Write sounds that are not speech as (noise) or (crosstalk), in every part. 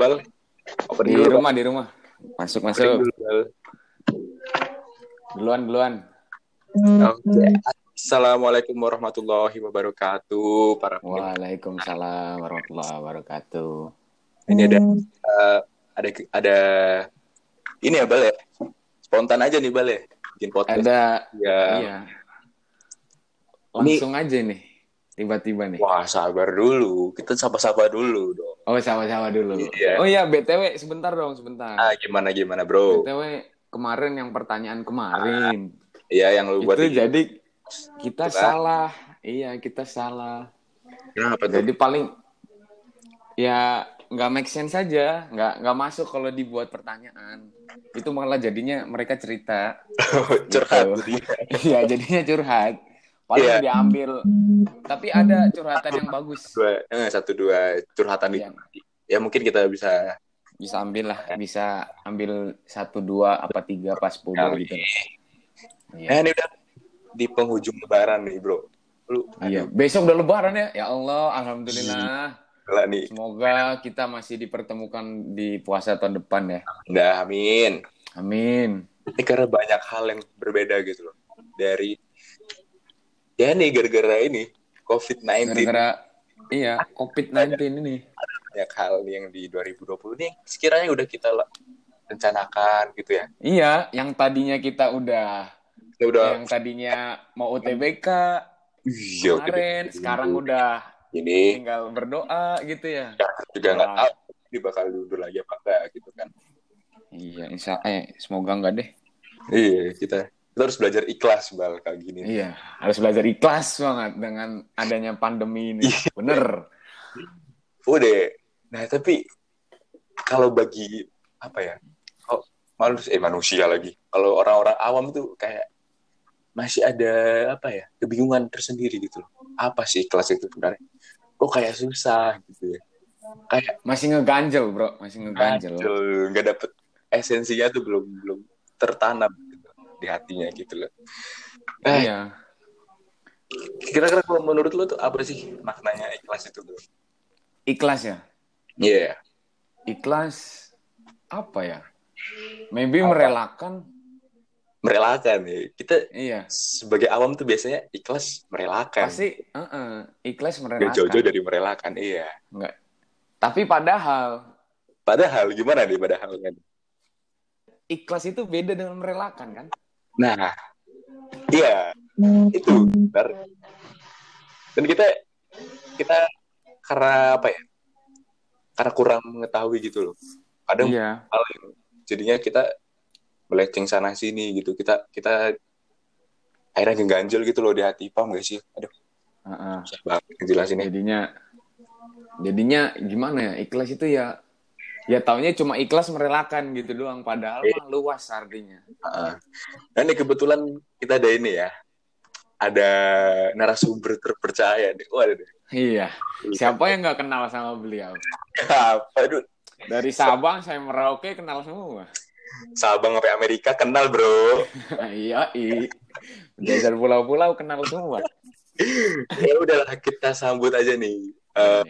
bal? Opening di dulu, rumah, bal. di rumah. Masuk, masuk. Dulu, bal. Duluan, duluan. Oke. Okay. Assalamualaikum warahmatullahi wabarakatuh. Para Waalaikumsalam warahmatullahi wabarakatuh. Ini ada uh, ada ada ini ya Bal ya. Spontan aja nih Bal ya. Bikin podcast. Ada ya. Iya. Langsung ini, aja nih. Tiba-tiba nih. Wah, sabar dulu. Kita sapa-sapa dulu dong. Oh, sapa-sapa dulu. Iya. Oh iya, BTW sebentar dong, sebentar. Ah, gimana gimana, Bro? BTW kemarin yang pertanyaan kemarin. Iya, ah, yang lu buat itu jadi kita, kita salah. Iya, kita salah. Kenapa tuh? Jadi paling ya nggak make sense saja, nggak nggak masuk kalau dibuat pertanyaan. Itu malah jadinya mereka cerita. (laughs) curhat. Gitu. (laughs) Iya, jadinya curhat paling yeah. diambil tapi ada curhatan yang bagus dua eh, satu dua curhatan yeah. di ya mungkin kita bisa bisa ambil lah bisa ambil satu dua apa tiga pas sepuluh gitu ya. ini udah di penghujung lebaran nih bro lu iya besok udah lebaran ya ya Allah alhamdulillah Gila nih. Semoga kita masih dipertemukan di puasa tahun depan ya. Udah, amin. Amin. Ini karena banyak hal yang berbeda gitu loh. Dari ya nih gara-gara ini COVID-19. Gara-gara iya COVID-19 ini. Ada banyak hal yang di 2020 ini sekiranya udah kita rencanakan gitu ya. Iya, yang tadinya kita udah ya udah yang tadinya mau UTBK iya, kemarin gitu. sekarang udah ini tinggal berdoa gitu ya. ya juga nggak tahu ini bakal diundur lagi apa enggak gitu kan. Iya, insya eh semoga enggak deh. Iya, kita kita harus belajar ikhlas bal kayak gini. Iya harus belajar ikhlas banget dengan adanya pandemi ini. Iya. bener. Udah. Nah tapi kalau bagi apa ya oh, manusia eh manusia lagi. Kalau orang-orang awam tuh kayak masih ada apa ya kebingungan tersendiri gitu loh. Apa sih ikhlas itu sebenarnya? Kok kayak susah gitu ya? Kayak masih ngeganjel bro. Masih ngeganjel. Nggak dapet esensinya tuh belum belum tertanam di hatinya gitu loh. Eh, iya. Kira-kira kalau menurut lo tuh apa sih maknanya ikhlas itu bro? Ikhlas ya? Iya. Yeah. Ikhlas apa ya? Maybe apa? merelakan. Merelakan ya. Kita iya. sebagai awam tuh biasanya ikhlas merelakan. Pasti uh -uh, ikhlas merelakan. Gak jauh-jauh dari merelakan, iya. Enggak. Tapi padahal. Padahal gimana nih padahal kan? Ikhlas itu beda dengan merelakan kan? Nah, iya itu benar. Dan kita kita karena apa ya? Karena kurang mengetahui gitu loh. Ada iya. hal yang jadinya kita meleceng sana sini gitu. Kita kita akhirnya ngeganjel gitu loh di hati paham gak sih? Aduh. Uh -uh. jelasin Jadinya jadinya gimana ya? Ikhlas itu ya ya taunya cuma ikhlas merelakan gitu doang padahal mah luas artinya. Uh, nah ini kebetulan kita ada ini ya. Ada narasumber terpercaya nih. Oh ada deh. Iya. Siapa yang nggak kenal sama beliau? Apa? Dari Sabang saya Merauke kenal semua. Sabang sampai Amerika kenal bro. (laughs) Iya i. Dasar pulau-pulau kenal semua. (laughs) Ya udahlah kita sambut aja nih. Uh,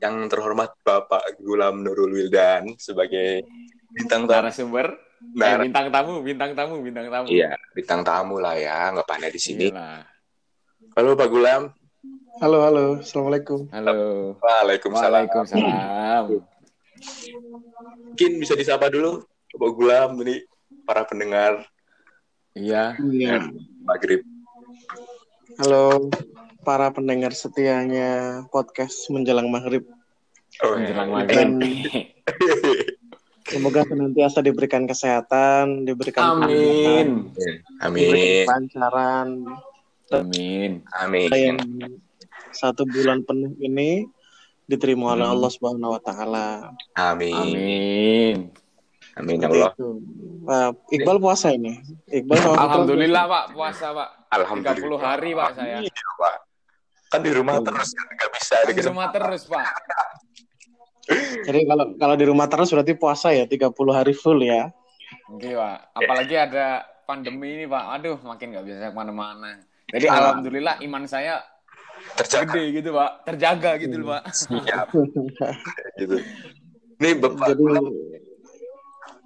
yang terhormat Bapak Gulam Nurul Wildan sebagai bintang tamu. narasumber. Nah, eh, bintang tamu, bintang tamu, bintang tamu. Iya, bintang tamu lah ya, nggak pandai di sini. Iyalah. Halo Pak Gulam. Halo, halo. Assalamualaikum. Halo. Waalaikumsalam. Waalaikumsalam. Mungkin bisa disapa dulu Pak Gulam ini para pendengar. Iya. Iya. Maghrib. Halo para pendengar setianya podcast menjelang maghrib. Oh, menjelang maghrib. semoga senantiasa diberikan kesehatan, diberikan Amin. Amin. Diberikan kelancaran. Amin. Amin. Satu bulan penuh ini diterima oleh Allah Subhanahu wa taala. Amin. Amin. Amin ya Allah. Pak Iqbal puasa ini. Iqbal Alhamdulillah Pak puasa Pak. Alhamdulillah. 30 hari Pak saya. Amin, Pak. Kan di rumah oh. terus kan nggak bisa kan di rumah terus, Pak. (laughs) Jadi kalau kalau di rumah terus berarti puasa ya 30 hari full ya. Oke, Pak. Apalagi ada pandemi ini Pak, aduh makin nggak bisa ke mana-mana. Jadi ah. alhamdulillah iman saya terjaga gede gitu Pak, terjaga gitu loh Pak. Siap. (laughs) gitu. Ini Bapak Jadi,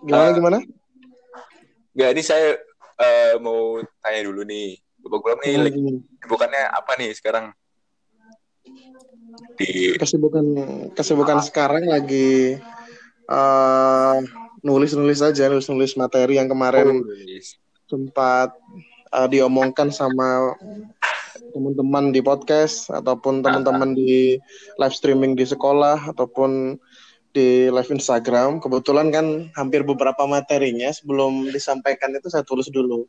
gimana uh, gimana? Enggak, ini saya uh, mau tanya dulu nih. Bapak Gulam nih hmm. bukannya apa nih sekarang? Di kesibukan kesibukan ah. sekarang lagi uh, nulis-nulis aja, nulis-nulis materi yang kemarin oh, sempat uh, diomongkan sama teman-teman di podcast ataupun teman-teman di live streaming di sekolah ataupun di live Instagram. Kebetulan kan hampir beberapa materinya sebelum disampaikan itu saya tulis dulu.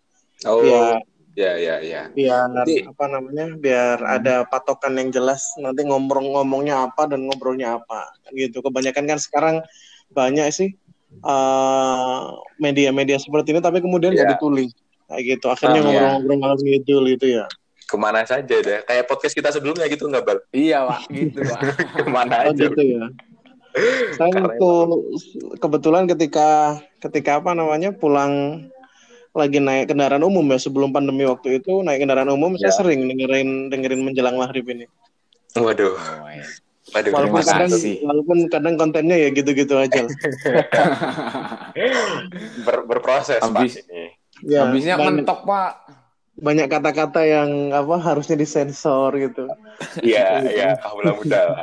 Oh. Ya, ya, ya, ya. Biar Jadi, apa namanya? Biar hmm. ada patokan yang jelas nanti ngomong-ngomongnya apa dan ngobrolnya apa. Gitu. Kebanyakan kan sekarang banyak sih uh, media-media seperti ini tapi kemudian nggak yeah. ditulis kayak gitu akhirnya ngobrol-ngobrol oh, malam ngidul gitu ya ke mana saja deh kayak podcast kita sebelumnya gitu nggak bal iya pak gitu pak (laughs) ke mana oh, aja gitu ya (laughs) saya waktu kebetulan ketika ketika apa namanya pulang lagi naik kendaraan umum ya sebelum pandemi waktu itu naik kendaraan umum ya. saya sering dengerin dengerin menjelang maghrib ini waduh oh, iya. Waduh, walaupun kadang kasih. walaupun kadang kontennya ya gitu-gitu aja. (laughs) Ber, berproses Habis, Pak. Ini. Ya, Habisnya mentok Pak. Banyak kata-kata yang apa harusnya disensor gitu. Iya, iya, alhamdulillah mudah. (laughs)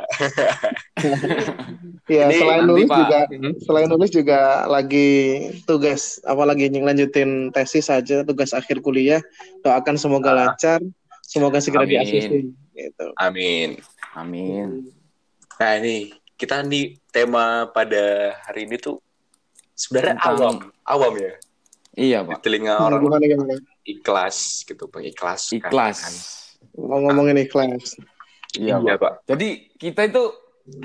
Iya, selain nulis Pak. juga hmm? selain nulis juga lagi tugas apalagi lanjutin tesis saja, tugas akhir kuliah. Doakan semoga ah. lancar, semoga segera di gitu. Amin. Amin. Nah ini kita nih tema pada hari ini tuh sebenarnya awam, awam ya. Iya pak. Di telinga orang gimana, gimana? Ikhlas gitu, bang ikhlas. Ikhlas. Kan. Mau ngomongin ikhlas. Iya, iya pak. Jadi kita itu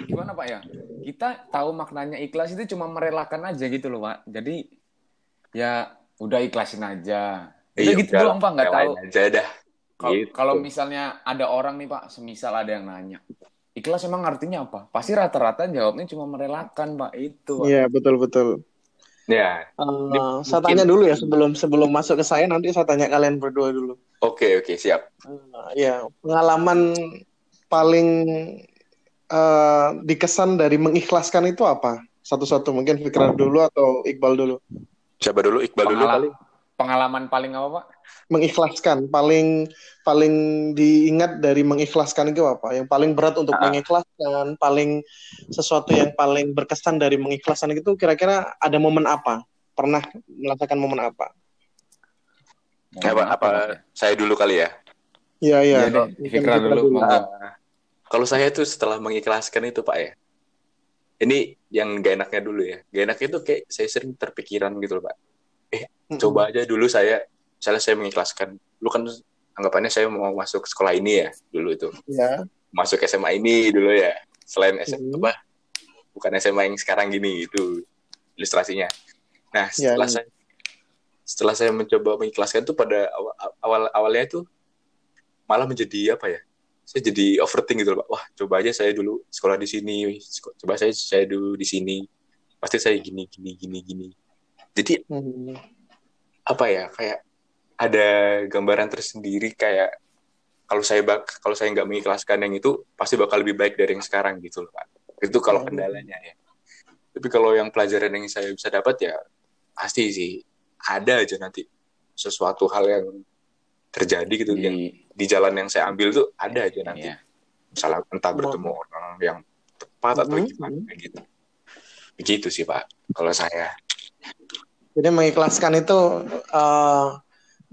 gimana pak ya? Kita tahu maknanya ikhlas itu cuma merelakan aja gitu loh pak. Jadi ya udah ikhlasin aja. Udah iya, gitu doang pak, nggak tahu. Aja dah. Kalau gitu. misalnya ada orang nih pak, semisal ada yang nanya, ikhlas emang artinya apa? Pasti rata-rata jawabnya cuma merelakan, Pak. Itu. Iya, betul betul. Ya. Uh, saya tanya dulu ya sebelum sebelum masuk ke saya nanti saya tanya kalian berdua dulu. Oke, oke, siap. Uh, ya, pengalaman paling uh, dikesan dari mengikhlaskan itu apa? Satu-satu mungkin Fikra dulu atau Iqbal dulu. Siapa dulu? Iqbal dulu kali. Pengalaman paling apa, Pak? mengikhlaskan paling paling diingat dari mengikhlaskan itu apa? Yang paling berat untuk uh. mengikhlaskan paling sesuatu yang paling berkesan dari mengikhlaskan itu kira-kira ada momen apa? Pernah merasakan momen apa? Apa, apa saya dulu kali ya. Iya iya. Ya, dulu, dulu. Uh, kalau saya itu setelah mengikhlaskan itu pak ya. Ini yang gak enaknya dulu ya. Gak enaknya itu kayak saya sering terpikiran gitu loh pak coba aja dulu saya misalnya saya mengikhlaskan. Lu kan anggapannya saya mau masuk sekolah ini ya dulu itu. Ya. masuk SMA ini dulu ya selain SMA hmm. apa bukan SMA yang sekarang gini itu ilustrasinya. Nah ya, setelah ya, saya setelah saya mencoba mengikhlaskan itu pada awal, awal awalnya itu malah menjadi apa ya saya jadi overthink gitu loh pak. Wah coba aja saya dulu sekolah di sini coba saya saya dulu di sini. Pasti saya gini gini gini gini. Jadi hmm. Apa ya kayak ada gambaran tersendiri kayak kalau saya bak kalau saya nggak mengikhlaskan yang itu pasti bakal lebih baik dari yang sekarang gitu loh pak itu kalau hmm. kendalanya ya tapi kalau yang pelajaran yang saya bisa dapat ya pasti sih ada aja nanti sesuatu hal yang terjadi gitu di, yang di jalan yang saya ambil tuh ada aja nanti iya. salah entah bertemu oh. orang yang tepat atau hmm. gimana gitu begitu sih pak kalau saya jadi mengikhlaskan itu uh,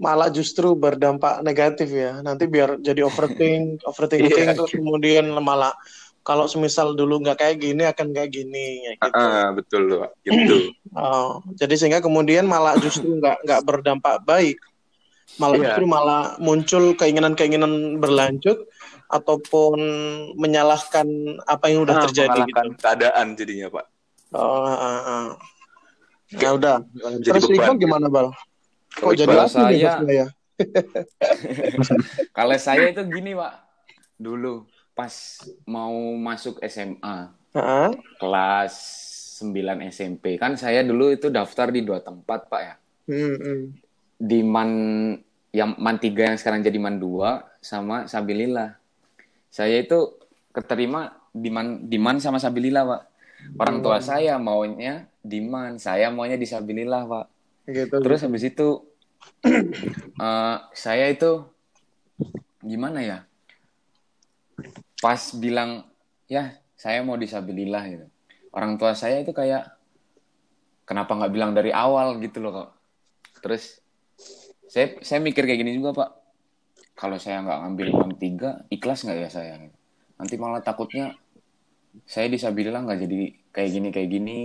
malah justru berdampak negatif ya. Nanti biar jadi overthink, (laughs) overthinking yeah. terus kemudian malah kalau semisal dulu nggak kayak gini akan kayak gini ya gitu. Uh, betul loh, gitu. (clears throat) oh, jadi sehingga kemudian malah justru nggak nggak berdampak baik. Malah yeah. justru malah muncul keinginan-keinginan berlanjut ataupun menyalahkan apa yang udah uh, terjadi gitu. keadaan jadinya, Pak. Oh, uh, uh. Ya udah. Terus Iqbal gimana, Bal? Kok jadi kalau saya, saya? (laughs) kalau saya itu gini pak, dulu pas mau masuk SMA, uh-huh. kelas 9 SMP, kan saya dulu itu daftar di dua tempat pak ya. Hmm, hmm. di man yang man tiga yang sekarang jadi man dua sama sabilillah. Saya itu keterima di man di man sama sabilillah, Pak. Orang tua saya maunya di man, saya maunya di sabilillah, Pak. Gitu. Terus habis itu (clears throat) eh, saya itu gimana ya? Pas bilang ya saya mau disabilillah gitu. Orang tua saya itu kayak kenapa nggak bilang dari awal gitu loh kok. Terus saya saya mikir kayak gini juga pak. Kalau saya nggak ngambil man tiga, ikhlas nggak ya saya? Nanti malah takutnya saya disabilillah nggak jadi kayak gini kayak gini,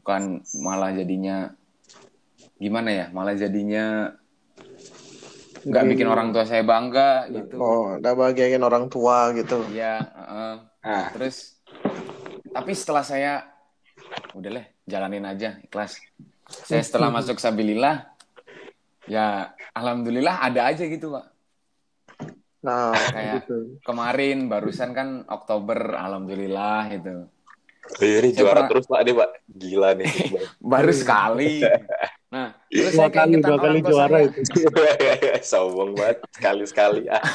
bukan malah jadinya gimana ya? Malah jadinya nggak bikin orang tua saya bangga gitu. Oh, udah bahagiain orang tua gitu. Iya, heeh. Ah, terus tapi setelah saya udah lah jalanin aja ikhlas. Saya setelah (laughs) masuk sabilillah ya alhamdulillah ada aja gitu, Pak. Nah, (laughs) Kayak gitu. kemarin barusan kan Oktober alhamdulillah gitu. ini Saya juara pernah- terus pak, ini pak. Gila nih. (laughs) Baru sekali. (laughs) Nah, terus Dua saya kali, dua kali juara saya. itu. Sombong banget. Sekali-sekali. Ah.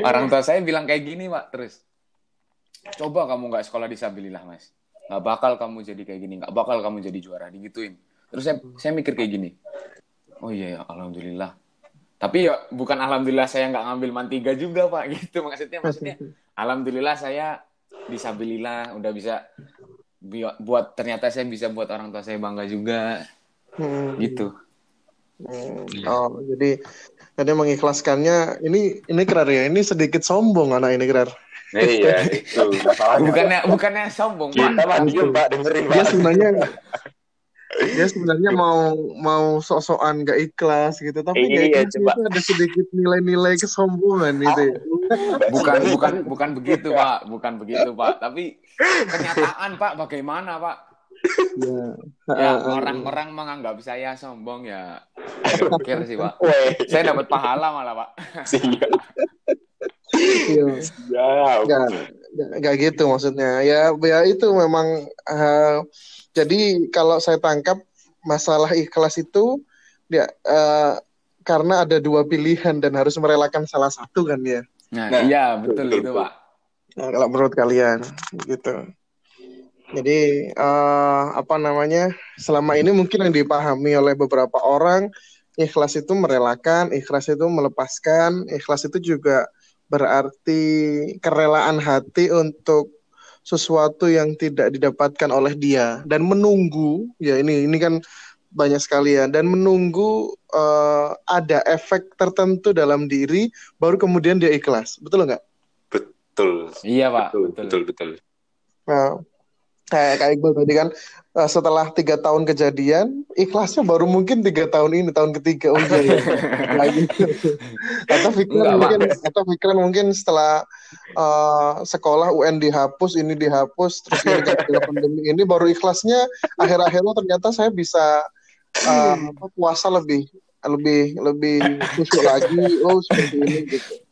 Orang tua saya bilang kayak gini, Pak, terus. Coba kamu nggak sekolah disabilillah, Mas. Nggak bakal kamu jadi kayak gini, nggak bakal kamu jadi juara, digituin. Terus saya, saya mikir kayak gini. Oh iya, ya, alhamdulillah. Tapi ya bukan alhamdulillah saya nggak ngambil man tiga juga, Pak. (laughs) Gitu maksudnya. Maksudnya, alhamdulillah saya disabilillah, udah bisa bi- buat ternyata saya bisa buat orang tua saya bangga juga, Hmm. gitu. Hmm. Oh, jadi jadi mengikhlaskannya ini ini Krar ya. Ini sedikit sombong anak ini Krar. Iya, (laughs) itu. Masalahnya. Bukannya bukannya sombong, Pak. Kita mah diem pak, dengerin Dia pak. sebenarnya dia sebenarnya mau mau sok-sokan gak ikhlas gitu, tapi Iya, gak ikhlas coba. itu ada sedikit nilai-nilai kesombongan gitu. ya. (laughs) bukan bukan bukan begitu pak bukan begitu pak tapi kenyataan pak bagaimana pak Ya. ya Ah, ah, orang-orang menganggap saya sombong ya (laughs) pikir sih pak Weh, saya dapat pahala malah pak iya. Nggak gitu maksudnya. Ya, ya itu memang. eh, jadi kalau saya tangkap masalah ikhlas itu, ya eh, karena ada dua pilihan dan harus merelakan salah satu kan ya. nah, Nah, iya betul betul, itu betul. pak Nah, kalau menurut kalian gitu. Jadi eh, apa namanya? Selama ini mungkin yang dipahami oleh beberapa orang, ikhlas itu merelakan, ikhlas itu melepaskan, ikhlas itu juga berarti kerelaan hati untuk sesuatu yang tidak didapatkan oleh dia dan menunggu. Ya ini ini kan banyak sekali ya dan menunggu eh, ada efek tertentu dalam diri baru kemudian dia ikhlas. Betul nggak? Betul. iya pak Betul, betul, betul, betul. Nah, kayak kayak Iqbal tadi kan eh, setelah tiga tahun kejadian ikhlasnya baru mungkin tiga tahun ini tahun ketiga. Oh iya, iya. (laughs) Nah, gitu. atau pikiran mungkin atau pikiran mungkin setelah eh, sekolah UN dihapus ini dihapus terus ini gara-gara pandemi ini baru ikhlasnya akhir-akhirnya ternyata saya bisa apa, puasa lebih lebih lebih khusyuk lagi. Oh seperti ini gitu. (laughs)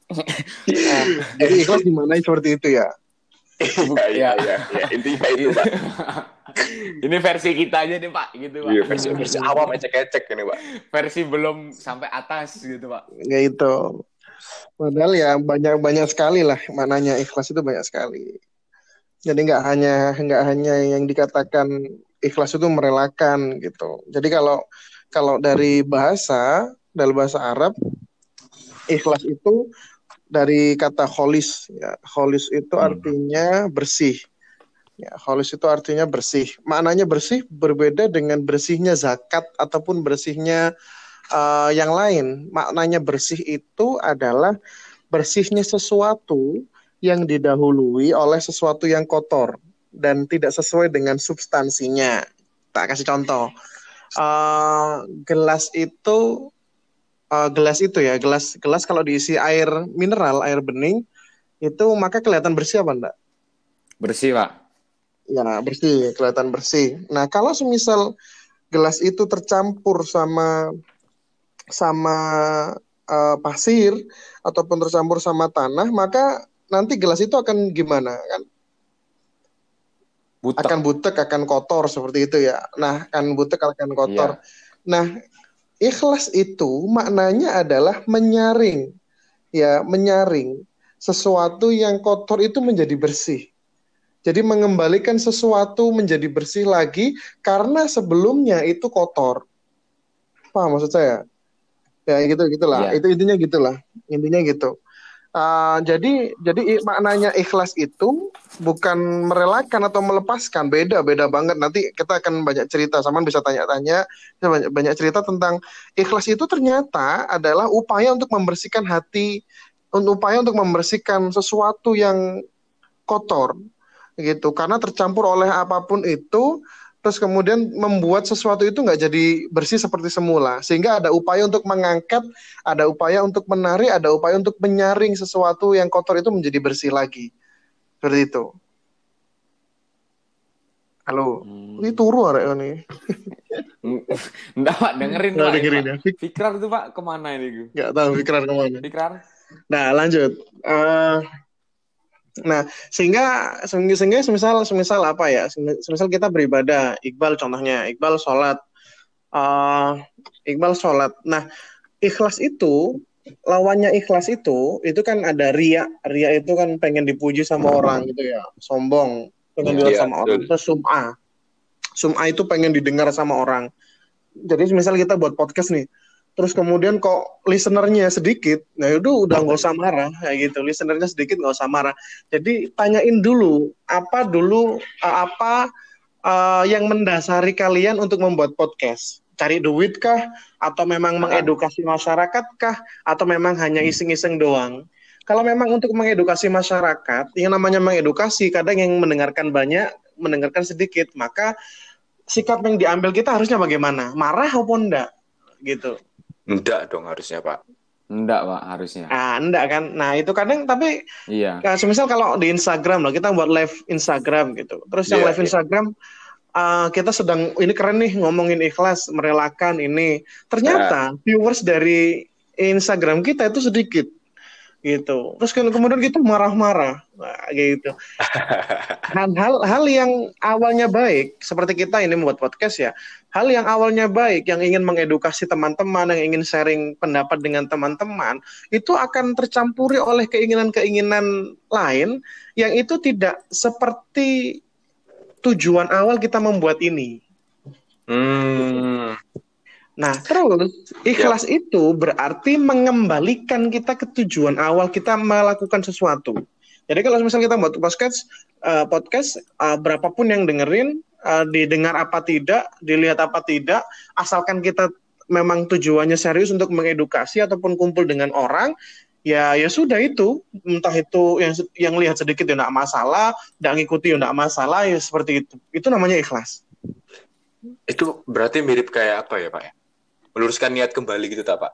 Nah, jadi ikhlas dimanai seperti itu ya (laughs) Iya, iya, iya. Ya, intinya itu, Pak. (laughs) ini versi kita aja nih pak gitu pak. Iya, versi, versi awam ecek-ecek ini, Pak. versi belum sampai atas gitu pak. Ya itu. Padahal ya banyak banyak sekali lah maknanya. Ikhlas itu banyak sekali. Jadi nggak hanya nggak hanya yang dikatakan ikhlas itu merelakan gitu. Jadi kalau kalau dari bahasa dari bahasa Arab ikhlas itu dari kata kholis ya kholis itu Hmm. artinya bersih ya kholis itu artinya bersih maknanya bersih berbeda dengan bersihnya zakat ataupun bersihnya eh, yang lain. Maknanya bersih itu adalah bersihnya sesuatu yang didahului oleh sesuatu yang kotor dan tidak sesuai dengan substansinya. Tak kasih contoh. Eh, gelas itu eh, gelas itu ya, gelas gelas kalau diisi air mineral, air bening itu maka kelihatan bersih apa enggak? bersih pak Ya, bersih, kelihatan bersih. Nah, kalau semisal gelas itu tercampur sama sama eh, pasir ataupun tercampur sama tanah, maka nanti gelas itu akan gimana? Kan butek akan butek, akan kotor seperti itu ya. Nah, akan butek, akan kotor. Iya. Nah, ikhlas itu maknanya adalah menyaring ya menyaring sesuatu yang kotor itu menjadi bersih. Jadi mengembalikan sesuatu menjadi bersih lagi karena sebelumnya itu kotor. Paham maksud saya? Ya gitu gitulah. Ya. Itu intinya gitulah. Intinya gitu. Uh, jadi jadi maknanya ikhlas itu bukan merelakan atau melepaskan. Beda beda banget. Nanti kita akan banyak cerita. Sama bisa tanya-tanya banyak banyak cerita tentang ikhlas itu ternyata adalah upaya untuk membersihkan hati upaya untuk membersihkan sesuatu yang kotor gitu. Karena tercampur oleh apa pun itu terus kemudian membuat sesuatu itu nggak jadi bersih seperti semula sehingga ada upaya untuk mengangkat ada upaya untuk menarik ada upaya untuk menyaring sesuatu yang kotor itu menjadi bersih lagi seperti itu halo hmm. ini turu ada ini Enggak, Pak, dengerin Pak. Dengerin ya. Fikrar itu Pak ke mana ini? Enggak tahu Fikrar ke mana. Fikrar. Nah, lanjut. Uh, Nah, sehingga sehingga semisal semisal apa ya? Semisal kita beribadah, Iqbal contohnya, Iqbal sholat, uh, Iqbal sholat. Nah, ikhlas itu lawannya ikhlas itu itu kan ada ria, ria itu kan pengen dipuji sama orang gitu ya, sombong, pengen dilihat iya, sama orang. Terus sum'a, sum'a itu pengen didengar sama orang. Jadi misal kita buat podcast nih, terus kemudian kok listenernya sedikit, nah itu udah nggak usah marah kayak gitu. Listenernya sedikit nggak usah marah. Jadi tanyain dulu apa dulu uh, apa uh, yang mendasari kalian untuk membuat podcast. Cari duit kah? Atau memang mengedukasi masyarakat kah? Atau memang hanya iseng-iseng doang? Kalau memang untuk mengedukasi masyarakat, yang namanya mengedukasi, kadang yang mendengarkan banyak, mendengarkan sedikit, maka sikap yang diambil kita harusnya bagaimana? Marah maupun enggak? Gitu. Enggak dong harusnya Pak. Enggak Pak harusnya. Ah enggak kan. Nah itu kadang tapi iya. Nah, semisal kalau di Instagram loh kita buat live Instagram gitu. Terus yang yeah, live yeah. Instagram uh, kita sedang ini keren nih ngomongin ikhlas merelakan ini. Ternyata yeah. viewers dari Instagram kita itu sedikit gitu. Terus kemudian kita marah-marah, nah, gitu. (laughs) Hal-hal hal yang awalnya baik, seperti kita ini membuat podcast ya, hal yang awalnya baik, yang ingin mengedukasi teman-teman, yang ingin sharing pendapat dengan teman-teman, itu akan tercampuri oleh keinginan-keinginan lain yang itu tidak seperti tujuan awal kita membuat ini. Hmm. Nah, terus ikhlas ya. itu berarti mengembalikan kita ke tujuan awal kita melakukan sesuatu. Jadi kalau misalnya kita buat podcast, uh, podcast uh, berapapun yang dengerin, uh, didengar apa tidak, dilihat apa tidak, asalkan kita memang tujuannya serius untuk mengedukasi ataupun kumpul dengan orang, ya ya sudah itu entah itu yang yang lihat sedikit ya tidak masalah, tidak ngikuti ya tidak masalah ya seperti itu. Itu namanya ikhlas. Itu berarti mirip kayak apa ya pak? Meluruskan niat kembali gitu tak pak?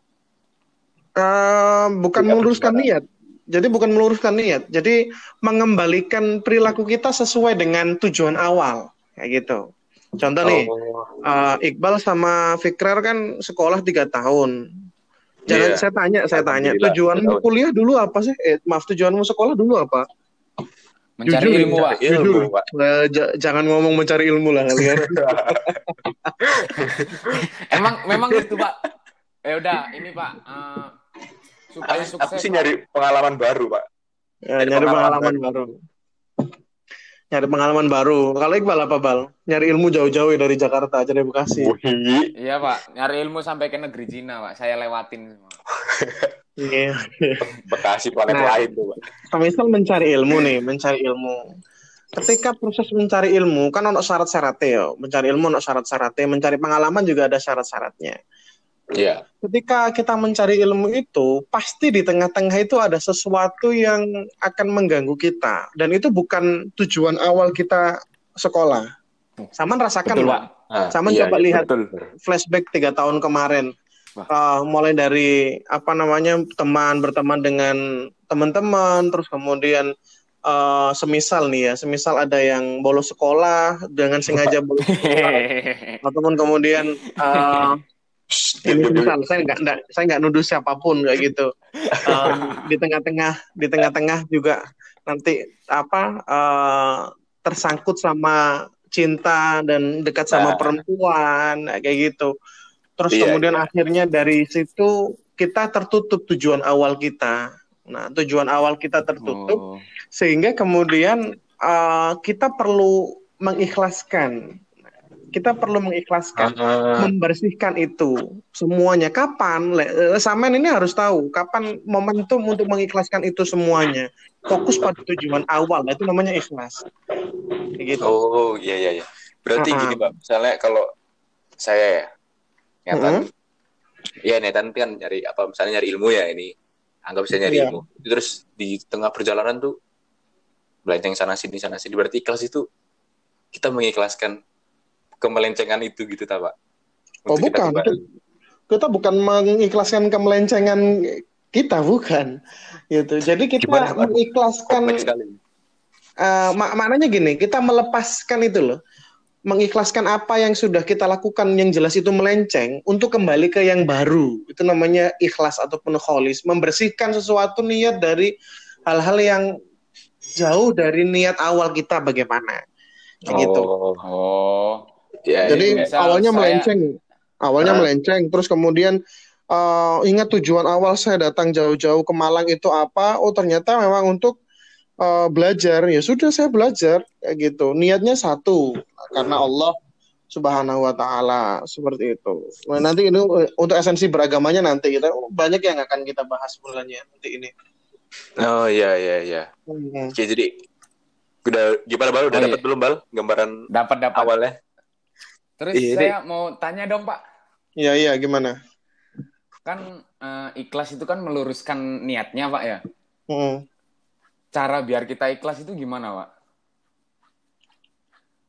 Uh, bukan meluruskan niat. Jadi bukan meluruskan niat. Jadi mengembalikan perilaku kita sesuai dengan tujuan awal kayak gitu. Contoh oh. nih, uh, Iqbal sama Fikrar kan sekolah tiga tahun. Jangan yeah. saya tanya, saya tanya, tujuanmu kuliah dulu apa sih? Eh, maaf, tujuanmu sekolah dulu apa? Mencari jujur, ilmu, Pak. Ilmu, Pak. Uh, jangan ngomong mencari ilmu lah kalian. (laughs) Emang memang gitu, Pak. Eh udah, ini Pak. Uh, supaya aku, sukses. Aku sih nyari pengalaman baru, Pak. Ya, nyari, nyari pengalaman, pengalaman baru. baru. Nyari pengalaman baru. Kalau Iqbal apa, Bal? Nyari ilmu jauh-jauh dari Jakarta, dari Bekasi. Iya, Pak. Nyari ilmu sampai ke negeri Cina, Pak. Saya lewatin semua. Iya. Bekasi planet nah, lain tuh. Misal mencari ilmu nih, mencari ilmu. Ketika proses mencari ilmu kan ono syarat-syaratnya ya. Mencari ilmu ono syarat-syaratnya, mencari pengalaman juga ada syarat-syaratnya. Iya. Ketika kita mencari ilmu itu, pasti di tengah-tengah itu ada sesuatu yang akan mengganggu kita dan itu bukan tujuan awal kita sekolah. Sama rasakan, Betul, Pak. Nah, Sama iya, coba iya, lihat betul. flashback tiga tahun kemarin uh, mulai dari apa namanya teman berteman dengan teman-teman terus kemudian uh, semisal nih ya semisal ada yang bolos sekolah dengan sengaja (laughs) bolos sekolah. Ataupun kemudian uh, ini misal saya nggak saya nggak nuduh siapa pun kayak gitu. Um, di tengah-tengah di tengah-tengah juga nanti apa uh, tersangkut sama cinta dan dekat sama perempuan kayak gitu Terus Iya, kemudian akhirnya dari situ kita tertutup tujuan awal kita. Nah, tujuan awal kita tertutup Oh. sehingga kemudian uh, kita perlu mengikhlaskan. Kita perlu mengikhlaskan, Ah, membersihkan itu semuanya. Kapan? Eh, Samen ini harus tahu kapan momentum untuk mengikhlaskan itu semuanya. Fokus pada tujuan awal, itu namanya ikhlas. Gitu. oh iya iya iya. Berarti Ah, gini Pak, misalnya kalau saya ya, Nathan, Mm-hmm. ya Nathan kan nyari apa misalnya nyari ilmu ya ini, anggap saya nyari Iya. ilmu. Terus di tengah perjalanan tuh melenceng sana sini sana sini. Berarti ikhlas itu kita mengikhlaskan kemelencengan itu gitu tak Pak? Oh, kita bukan. kembali. kita bukan mengikhlaskan kemelencengan kita bukan gitu jadi kita Gimana, mengikhlaskan sekali. eh, mak- maknanya gini kita melepaskan itu loh mengikhlaskan apa yang sudah kita lakukan yang jelas itu melenceng untuk kembali ke yang baru itu namanya ikhlas ataupun kholis membersihkan sesuatu niat dari hal-hal yang jauh dari niat awal kita bagaimana Kayak gitu Oh, Oh. ya, Jadi ya. awalnya saya- melenceng, awalnya melenceng, terus kemudian eh, ingat tujuan awal saya datang jauh-jauh ke Malang itu apa? Oh ternyata memang untuk eh, belajar. Ya sudah saya belajar kayak gitu. Niatnya satu karena Allah Subhanahu Wa Taala seperti itu. Nah, nanti ini untuk esensi beragamanya nanti kita banyak yang akan kita bahas bulannya nanti ini. Oh iya iya iya. Hmm. Oke, jadi udah gimana Bal? Udah Oh, dapat iya. belum Bal gambaran Dapat dapat. awalnya? Terus Iya, saya mau tanya dong Pak. Iya iya gimana? Kan eh, ikhlas itu kan meluruskan niatnya Pak ya. Hmm. Cara biar kita ikhlas itu gimana Pak?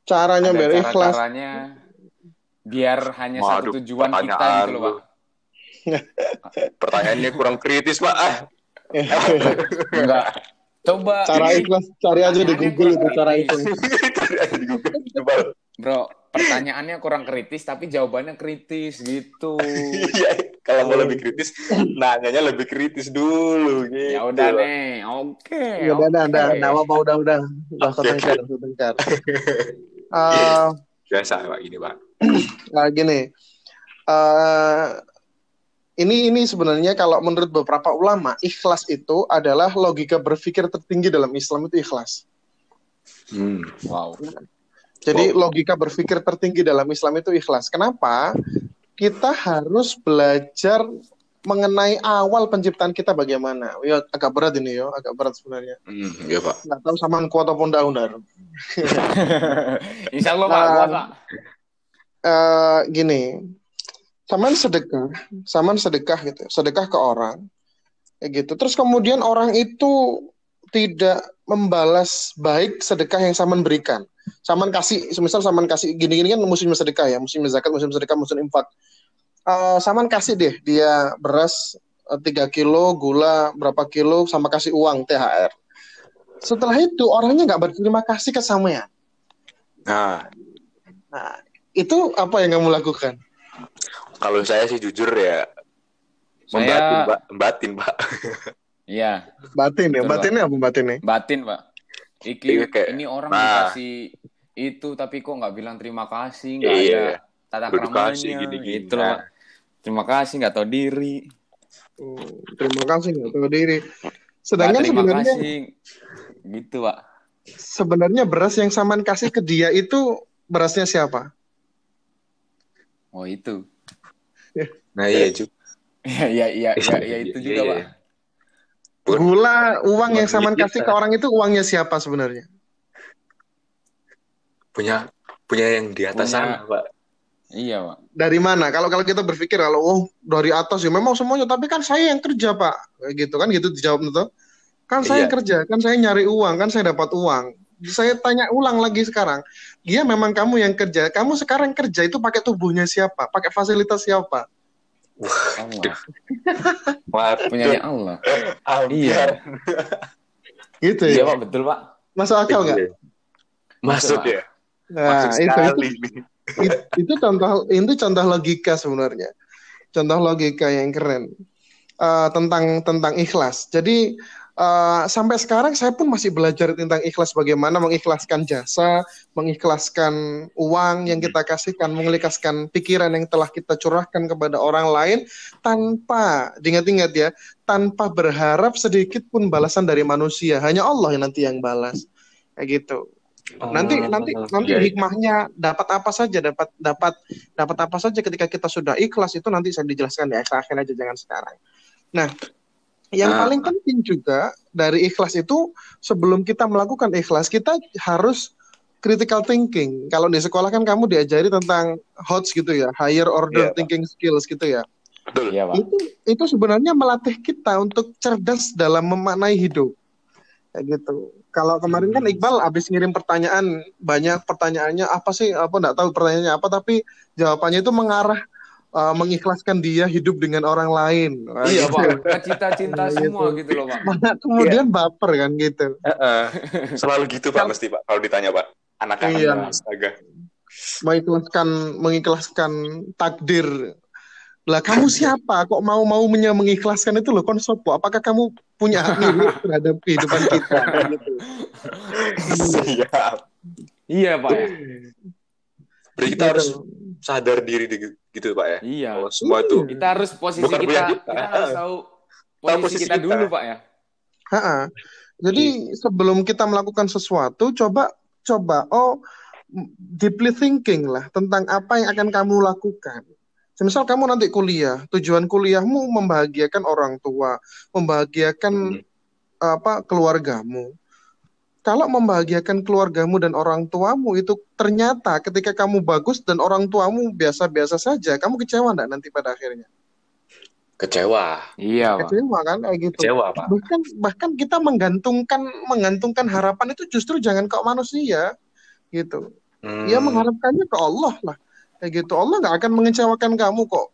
Caranya Ada biar ikhlas. cara-caranya biar hanya Waduh, satu tujuan kita gitu loh. Pak. Pertanyaannya kurang kritis, Pak. Ah. (laughs) Enggak. Coba cara ikhlas cari aja di Google itu cara ikhlas. (laughs) Cari aja di Google, Bal. Bro, pertanyaannya kurang kritis tapi jawabannya kritis gitu. (laughs) Iya, kalau mau lebih kritis, nanyanya lebih kritis dulu gitu. ya udah nih. Oke. Ya udah, udah, oke. udah, udah, apa udah, udah, udah Oke, ketengkar, Eh, Biasa Pak gini, Pak. (clears throat) nah gini, eh ini ini sebenarnya kalau menurut beberapa ulama ikhlas itu adalah logika berpikir tertinggi dalam Islam itu ikhlas. Hmm. Wow. Jadi logika berpikir tertinggi dalam Islam itu ikhlas. Kenapa? Kita harus belajar mengenai awal penciptaan kita bagaimana. Ya agak berat ini yo, agak berat sebenarnya. Hmm, iya, Pak. Nggak tahu samaan kuat ataupun daun (laughs) Insya Allah Pak. Nah, Pak. eh gini, saman sedekah, saman sedekah gitu, sedekah ke orang, kayak gitu. Terus kemudian orang itu tidak membalas baik sedekah yang saman berikan. Saman kasih, misal saman kasih gini-gini kan musim sedekah ya, musim zakat, musim sedekah, musim infak. Eh saman kasih deh dia beras eh, 3 kilo, gula berapa kilo, sama kasih uang THR. Setelah itu orangnya nggak berterima kasih ke sampean. Nah, Nah, itu apa yang kamu lakukan? kalau saya sih jujur ya Saya- membatin, Pak. Membatin, Pak. Iya, Batin ya, Betul, batinnya apa batinnya? batin Pak. Iki, Iya, kayak- ini orang nah. dikasih itu tapi kok nggak bilang terima kasih, nggak Iya. ada tata Udah dikasih keramanya, gitu loh Nah. Pak. Terima kasih, nggak tahu diri. Hmm, terima kasih nggak tahu diri. Sedangkan terima sebenarnya kasih, gitu Pak. sebenarnya beras yang saman kasih ke dia itu berasnya siapa? Oh itu. Nah, iya juga. Iya, iya, iya, (laughs) iya, iya, itu Iya, juga iya. Pak. Gula uang yang saman kasih kita. ke orang itu uangnya siapa sebenarnya? Punya punya yang di atas Punya. sana, Pak. Iya Pak. Dari mana? Kalau kalau kita berpikir kalau oh dari atas ya memang semuanya, tapi kan saya yang kerja pak, Kayak gitu kan gitu dijawab itu. Kan saya Iya. yang kerja, kan saya nyari uang, kan saya dapat uang. Saya tanya ulang lagi sekarang, dia memang kamu yang kerja, kamu sekarang kerja itu pakai tubuhnya siapa, pakai fasilitas siapa? Allah. Waduh. Punyanya Allah. Hampir. Iya. Gitu Iya ya. Pak, betul Pak. Masuk akal nggak? Iya. Masuk ya. Nah, Masuk itu, itu sekali nih. It- itu contoh itu contoh logika sebenarnya contoh logika yang keren Eh, tentang tentang ikhlas jadi uh, sampai sekarang saya pun masih belajar tentang ikhlas bagaimana mengikhlaskan jasa, mengikhlaskan uang yang kita kasihkan, mengikhlaskan pikiran yang telah kita curahkan kepada orang lain tanpa ingat-ingat ya, tanpa berharap sedikit pun balasan dari manusia. Hanya Allah yang nanti yang balas. Kayak gitu. Nanti oh, nanti nanti iya, iya. hikmahnya dapat apa saja, dapat dapat dapat apa saja ketika kita sudah ikhlas itu nanti saya dijelaskan di akhir aja jangan sekarang. Nah, yang nah. paling penting juga dari ikhlas itu sebelum kita melakukan ikhlas kita harus critical thinking. Kalau di sekolah kan kamu diajari tentang HOTS gitu ya, higher order yeah, thinking skills gitu ya. Betul. Ya, Pak. Itu itu sebenarnya melatih kita untuk cerdas dalam memaknai hidup. Kayak gitu. Kalau kemarin kan hmm. Iqbal habis ngirim pertanyaan, banyak pertanyaannya apa sih? Apa enggak tahu pertanyaannya apa tapi jawabannya itu mengarah uh, mengikhlaskan dia hidup dengan orang lain. Wah, iya, gitu. Pak. (laughs) Cita cinta gitu. semua gitu loh, Pak. Mana kemudian yeah. baper kan gitu. Uh, uh, (laughs) selalu gitu, Pak, mesti, Pak. Kalau ditanya, Pak. Anak-anak iya. astaga. Mengikhlaskan mengikhlaskan takdir. Lah kamu siapa? Kok mau mau mengikhlaskan itu loh konsopo? Apakah kamu punya hak terhadap kehidupan kita? gitu. Siap. Iya, Pak. Berarti kita harus sadar diri gitu pak ya iya Bahwa semua itu kita harus posisi kita, kita kita harus tahu posisi, tahu posisi kita, kita dulu pak ya Ha-ha. jadi hmm. sebelum kita melakukan sesuatu coba coba oh deeply thinking lah tentang apa yang akan kamu lakukan Semisal kamu nanti kuliah, tujuan kuliahmu membahagiakan orang tua, membahagiakan hmm. apa keluargamu kalau membahagiakan keluargamu dan orang tuamu itu ternyata ketika kamu bagus dan orang tuamu biasa-biasa saja, kamu kecewa enggak nanti pada akhirnya? Kecewa. Iya, Pak. Kecewa kan kayak gitu. Kecewa, Pak. Bahkan bahkan kita menggantungkan menggantungkan harapan itu justru jangan ke manusia gitu. Hmm. Ya mengharapkannya ke Allah lah. Kayak gitu. Allah nggak akan mengecewakan kamu kok.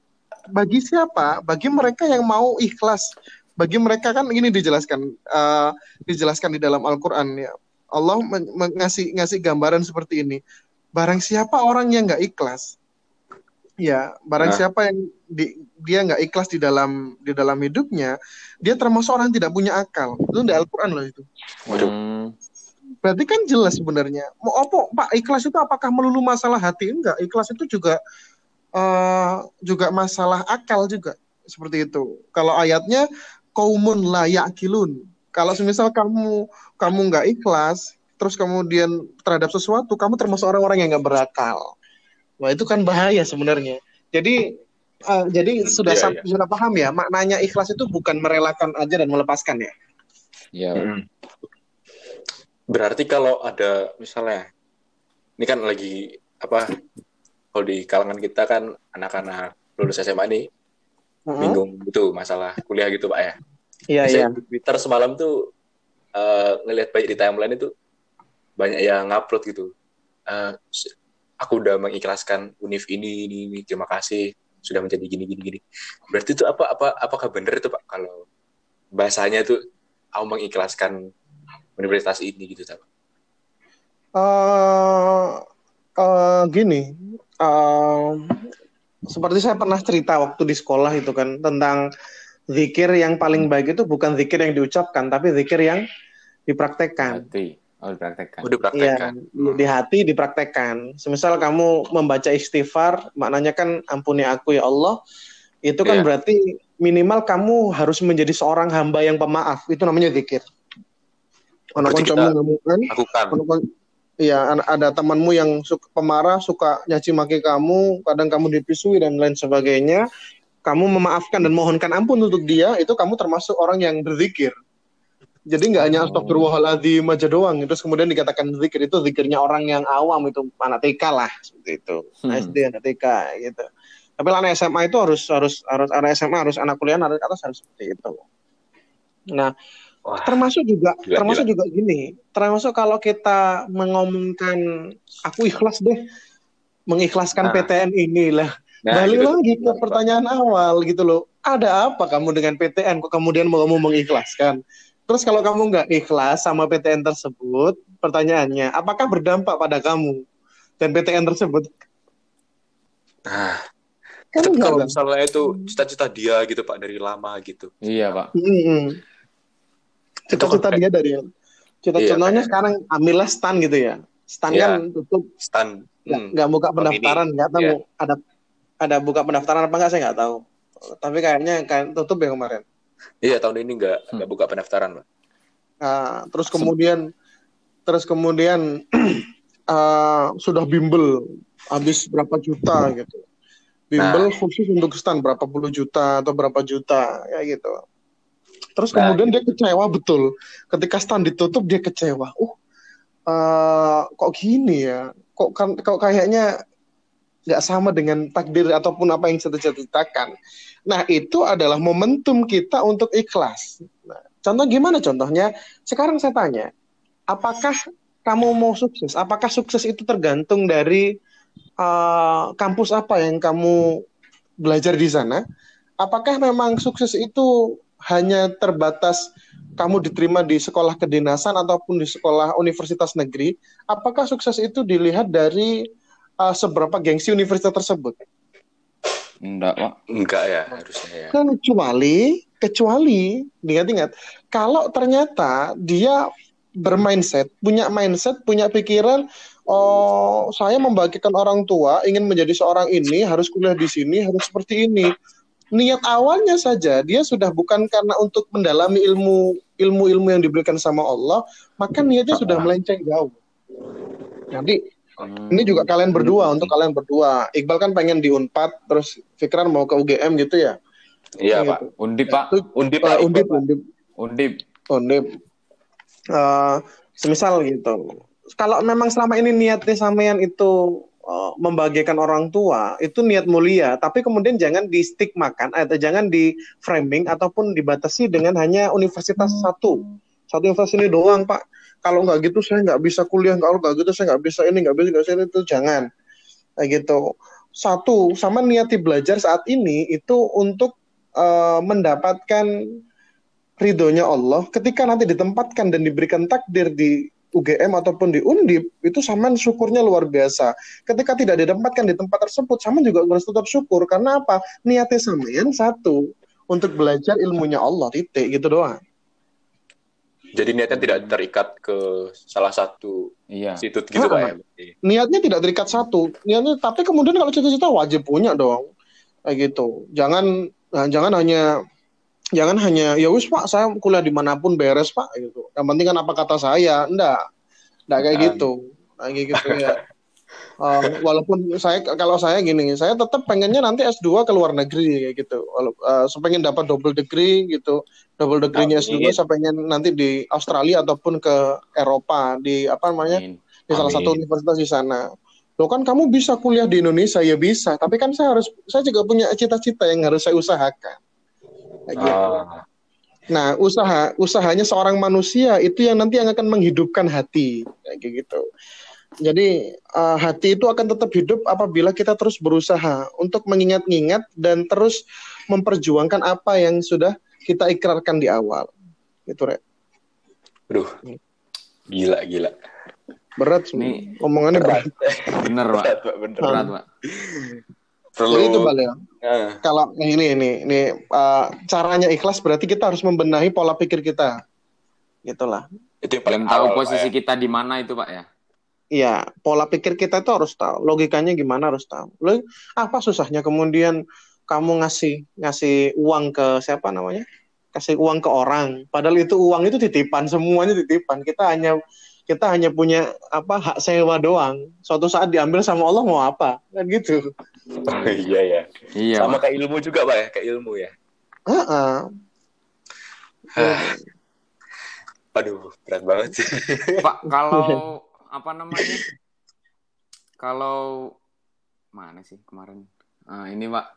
Bagi siapa? Bagi mereka yang mau ikhlas bagi mereka kan ini dijelaskan uh, dijelaskan di dalam Al-Qur'an ya. Allah ngasih ngasih gambaran seperti ini. Barang siapa orang yang nggak ikhlas, ya barang nah. siapa yang di, dia nggak ikhlas di dalam di dalam hidupnya, dia termasuk orang yang tidak punya akal. Itu di Al-Qur'an loh itu. Waduh. Hmm. Berarti kan jelas sebenarnya. Mau apa Pak ikhlas itu apakah melulu masalah hati? Enggak, ikhlas itu juga uh, juga masalah akal juga seperti itu. Kalau ayatnya kaumun layak kilun. Kalau semisal kamu kamu nggak ikhlas, terus kemudian terhadap sesuatu, kamu termasuk orang-orang yang nggak berakal. Wah itu kan bahaya sebenarnya. Jadi uh, jadi hmm, sudah iya, iya. sudah paham ya maknanya ikhlas itu bukan merelakan aja dan melepaskan ya. Iya. Hmm. Berarti kalau ada misalnya ini kan lagi apa kalau di kalangan kita kan anak-anak lulus SMA nih hmm. bingung gitu masalah kuliah gitu pak ya? Iya iya. di Twitter semalam tuh uh, ngelihat banyak di timeline itu banyak yang ngupload gitu. Uh, aku udah mengikhlaskan univ ini, ini ini terima kasih sudah menjadi gini gini gini. Berarti itu apa apa apakah benar itu pak kalau bahasanya itu aku mengikhlaskan universitas ini gitu pak uh, uh, gini uh, seperti saya pernah cerita waktu di sekolah itu kan tentang zikir yang paling baik itu bukan zikir yang diucapkan tapi zikir yang dipraktekkan. Hati. Oh, dipraktekkan. Oh, dipraktekkan. Ya, di hati dipraktekkan. Semisal kamu membaca istighfar, maknanya kan ampuni aku ya Allah. Itu kan yeah. berarti minimal kamu harus menjadi seorang hamba yang pemaaf. Itu namanya zikir. Anak kamu lakukan. Iya, ada temanmu yang suka pemarah, suka nyaci maki kamu, kadang kamu dipisui dan lain sebagainya. Kamu memaafkan dan mohonkan ampun untuk dia, itu kamu termasuk orang yang berzikir. Jadi nggak hanya oh. astagfirullahaladzim aja doang, terus kemudian dikatakan zikir itu zikirnya orang yang awam itu anak TK lah seperti itu, hmm. SD anak TK gitu. Tapi anak SMA itu harus harus harus anak SMA harus anak kuliah anak atas harus seperti itu. Nah, Wah, termasuk juga gila, termasuk gila. juga gini. Termasuk kalau kita mengomongkan aku ikhlas deh mengikhlaskan nah. PTN inilah nah, balik gitu. lagi ke pertanyaan awal gitu loh. Ada apa kamu dengan PTN kok kemudian mau kamu mengikhlaskan? Terus kalau kamu nggak ikhlas sama PTN tersebut pertanyaannya apakah berdampak pada kamu dan PTN tersebut? Nah kan kalau misalnya itu cita-cita dia gitu pak dari lama gitu. Iya pak. Mm -hmm cita-cita dia dari cita-citanya Iya, sekarang ambillah stan gitu ya stan Iya. kan tutup Stan. nggak Hmm. buka pendaftaran nggak tahu iya. ada ada buka pendaftaran apa nggak saya nggak tahu tapi kayaknya kayak tutup ya kemarin Iya, tahun ini nggak Hmm. nggak buka pendaftaran, Pak. Nah, terus kemudian terus kemudian (clears throat) eh, sudah bimbel habis berapa juta gitu bimbel khusus untuk stan berapa puluh juta atau berapa juta ya gitu terus Nah, kemudian dia kecewa betul. Ketika stan ditutup dia kecewa. Uh eh, kok gini ya? Kok kan kok kayaknya nggak sama dengan takdir ataupun apa yang saya cita-citakan nah itu adalah momentum kita untuk ikhlas. Nah, contoh gimana contohnya? Sekarang saya tanya apakah kamu mau sukses? Apakah sukses itu tergantung dari eh, kampus apa yang kamu belajar di sana? Apakah memang sukses itu hanya terbatas kamu diterima di sekolah kedinasan ataupun di sekolah universitas negeri, apakah sukses itu dilihat dari uh, seberapa gengsi universitas tersebut? Enggak, Pak. Enggak ya, harusnya ya. Kecuali, kecuali, ingat-ingat, kalau ternyata dia bermindset, punya mindset, punya pikiran, oh saya membagikan orang tua, ingin menjadi seorang ini, harus kuliah di sini, harus seperti ini. Niat awalnya saja dia sudah bukan karena untuk mendalami ilmu ilmu-ilmu yang diberikan sama Allah, maka niatnya sudah melenceng jauh. Jadi Hmm. ini juga kalian berdua untuk kalian berdua. Iqbal kan pengen di Unpad, terus Fikran mau ke UGM gitu ya? Iya, Gitu. Pak. Undip, Pak. Undip, Eh, Pak. undip, undip, Undip. undip. Eh, semisal gitu. Kalau memang selama ini niatnya sampean itu eh, membahagiakan orang tua, itu niat mulia. Tapi kemudian jangan di stigmakan atau jangan di framing ataupun dibatasi dengan hanya universitas satu. Satu universitas ini doang, Pak. Kalau nggak gitu saya nggak bisa kuliah. Kalau nggak gitu saya nggak bisa ini, nggak bisa, nggak bisa itu. Jangan. Kayak gitu. Satu, sama niati belajar saat ini itu untuk eh, mendapatkan ridhonya Allah ketika nanti ditempatkan dan diberikan takdir di UGM ataupun di Undip itu saman syukurnya luar biasa. Ketika tidak ditempatkan di tempat tersebut, saman juga harus tetap syukur karena apa? Niatnya sampean satu untuk belajar ilmunya Allah titik gitu doang. Jadi niatnya tidak terikat ke salah satu Iya. institut gitu, Ah, Pak ya. Niatnya tidak terikat satu. Niatnya tapi kemudian kalau cita-cita wajib punya dong. Kayak gitu. Jangan nah, jangan hanya jangan hanya ya wis Pak, saya kuliah di mana pun beres Pak gitu. Yang penting kan apa kata saya. Enggak. Enggak kayak Bukan. gitu. Kayak gitu ya. Uh, walaupun saya kalau saya gini, saya tetap pengennya nanti S2 ke luar negeri kayak gitu. Walau, uh, saya pengen dapat double degree gitu. Double degree-nya S2 Amin. saya pengen nanti di Australia ataupun ke Eropa di apa namanya? Amin. di salah Amin. satu universitas di sana. Loh kan kamu bisa kuliah di Indonesia ya bisa, tapi kan saya harus saya juga punya cita-cita yang harus saya usahakan. Kayak gitu. Ah, Nah, usaha usahanya seorang manusia itu yang nanti yang akan menghidupkan hati kayak gitu. Jadi eh, hati itu akan tetap hidup apabila kita terus berusaha untuk mengingat-ingat dan terus memperjuangkan apa yang sudah kita ikrarkan di awal. Gitu, Rek. aduh. Gila, gila. Berat Ini omongannya berat. bener, Pak. Berat, Pak, bener. Berat, Pak. Perlu Jadi itu balik. Ah, kalau ini ini ini uh, caranya ikhlas berarti kita harus membenahi pola pikir kita. Gitulah. Itu yang paling tahu posisi ya. kita di mana itu, Pak ya. iya pola pikir kita itu harus tahu. Logikanya gimana harus tahu. Lo apa susahnya kemudian kamu ngasih ngasih uang ke siapa namanya? Kasih uang ke orang. Padahal itu uang itu titipan semuanya titipan. Kita hanya kita hanya punya apa hak sewa doang suatu saat diambil sama Allah mau apa kan gitu Oh, iya, ya. Iya, Sama kayak ilmu juga, Pak ya. Kayak ilmu ya. Heeh. (sighs) Aduh, berat banget sih. (laughs) Pak, kalau apa namanya? Kalau mana sih kemarin? Ah, ini Pak.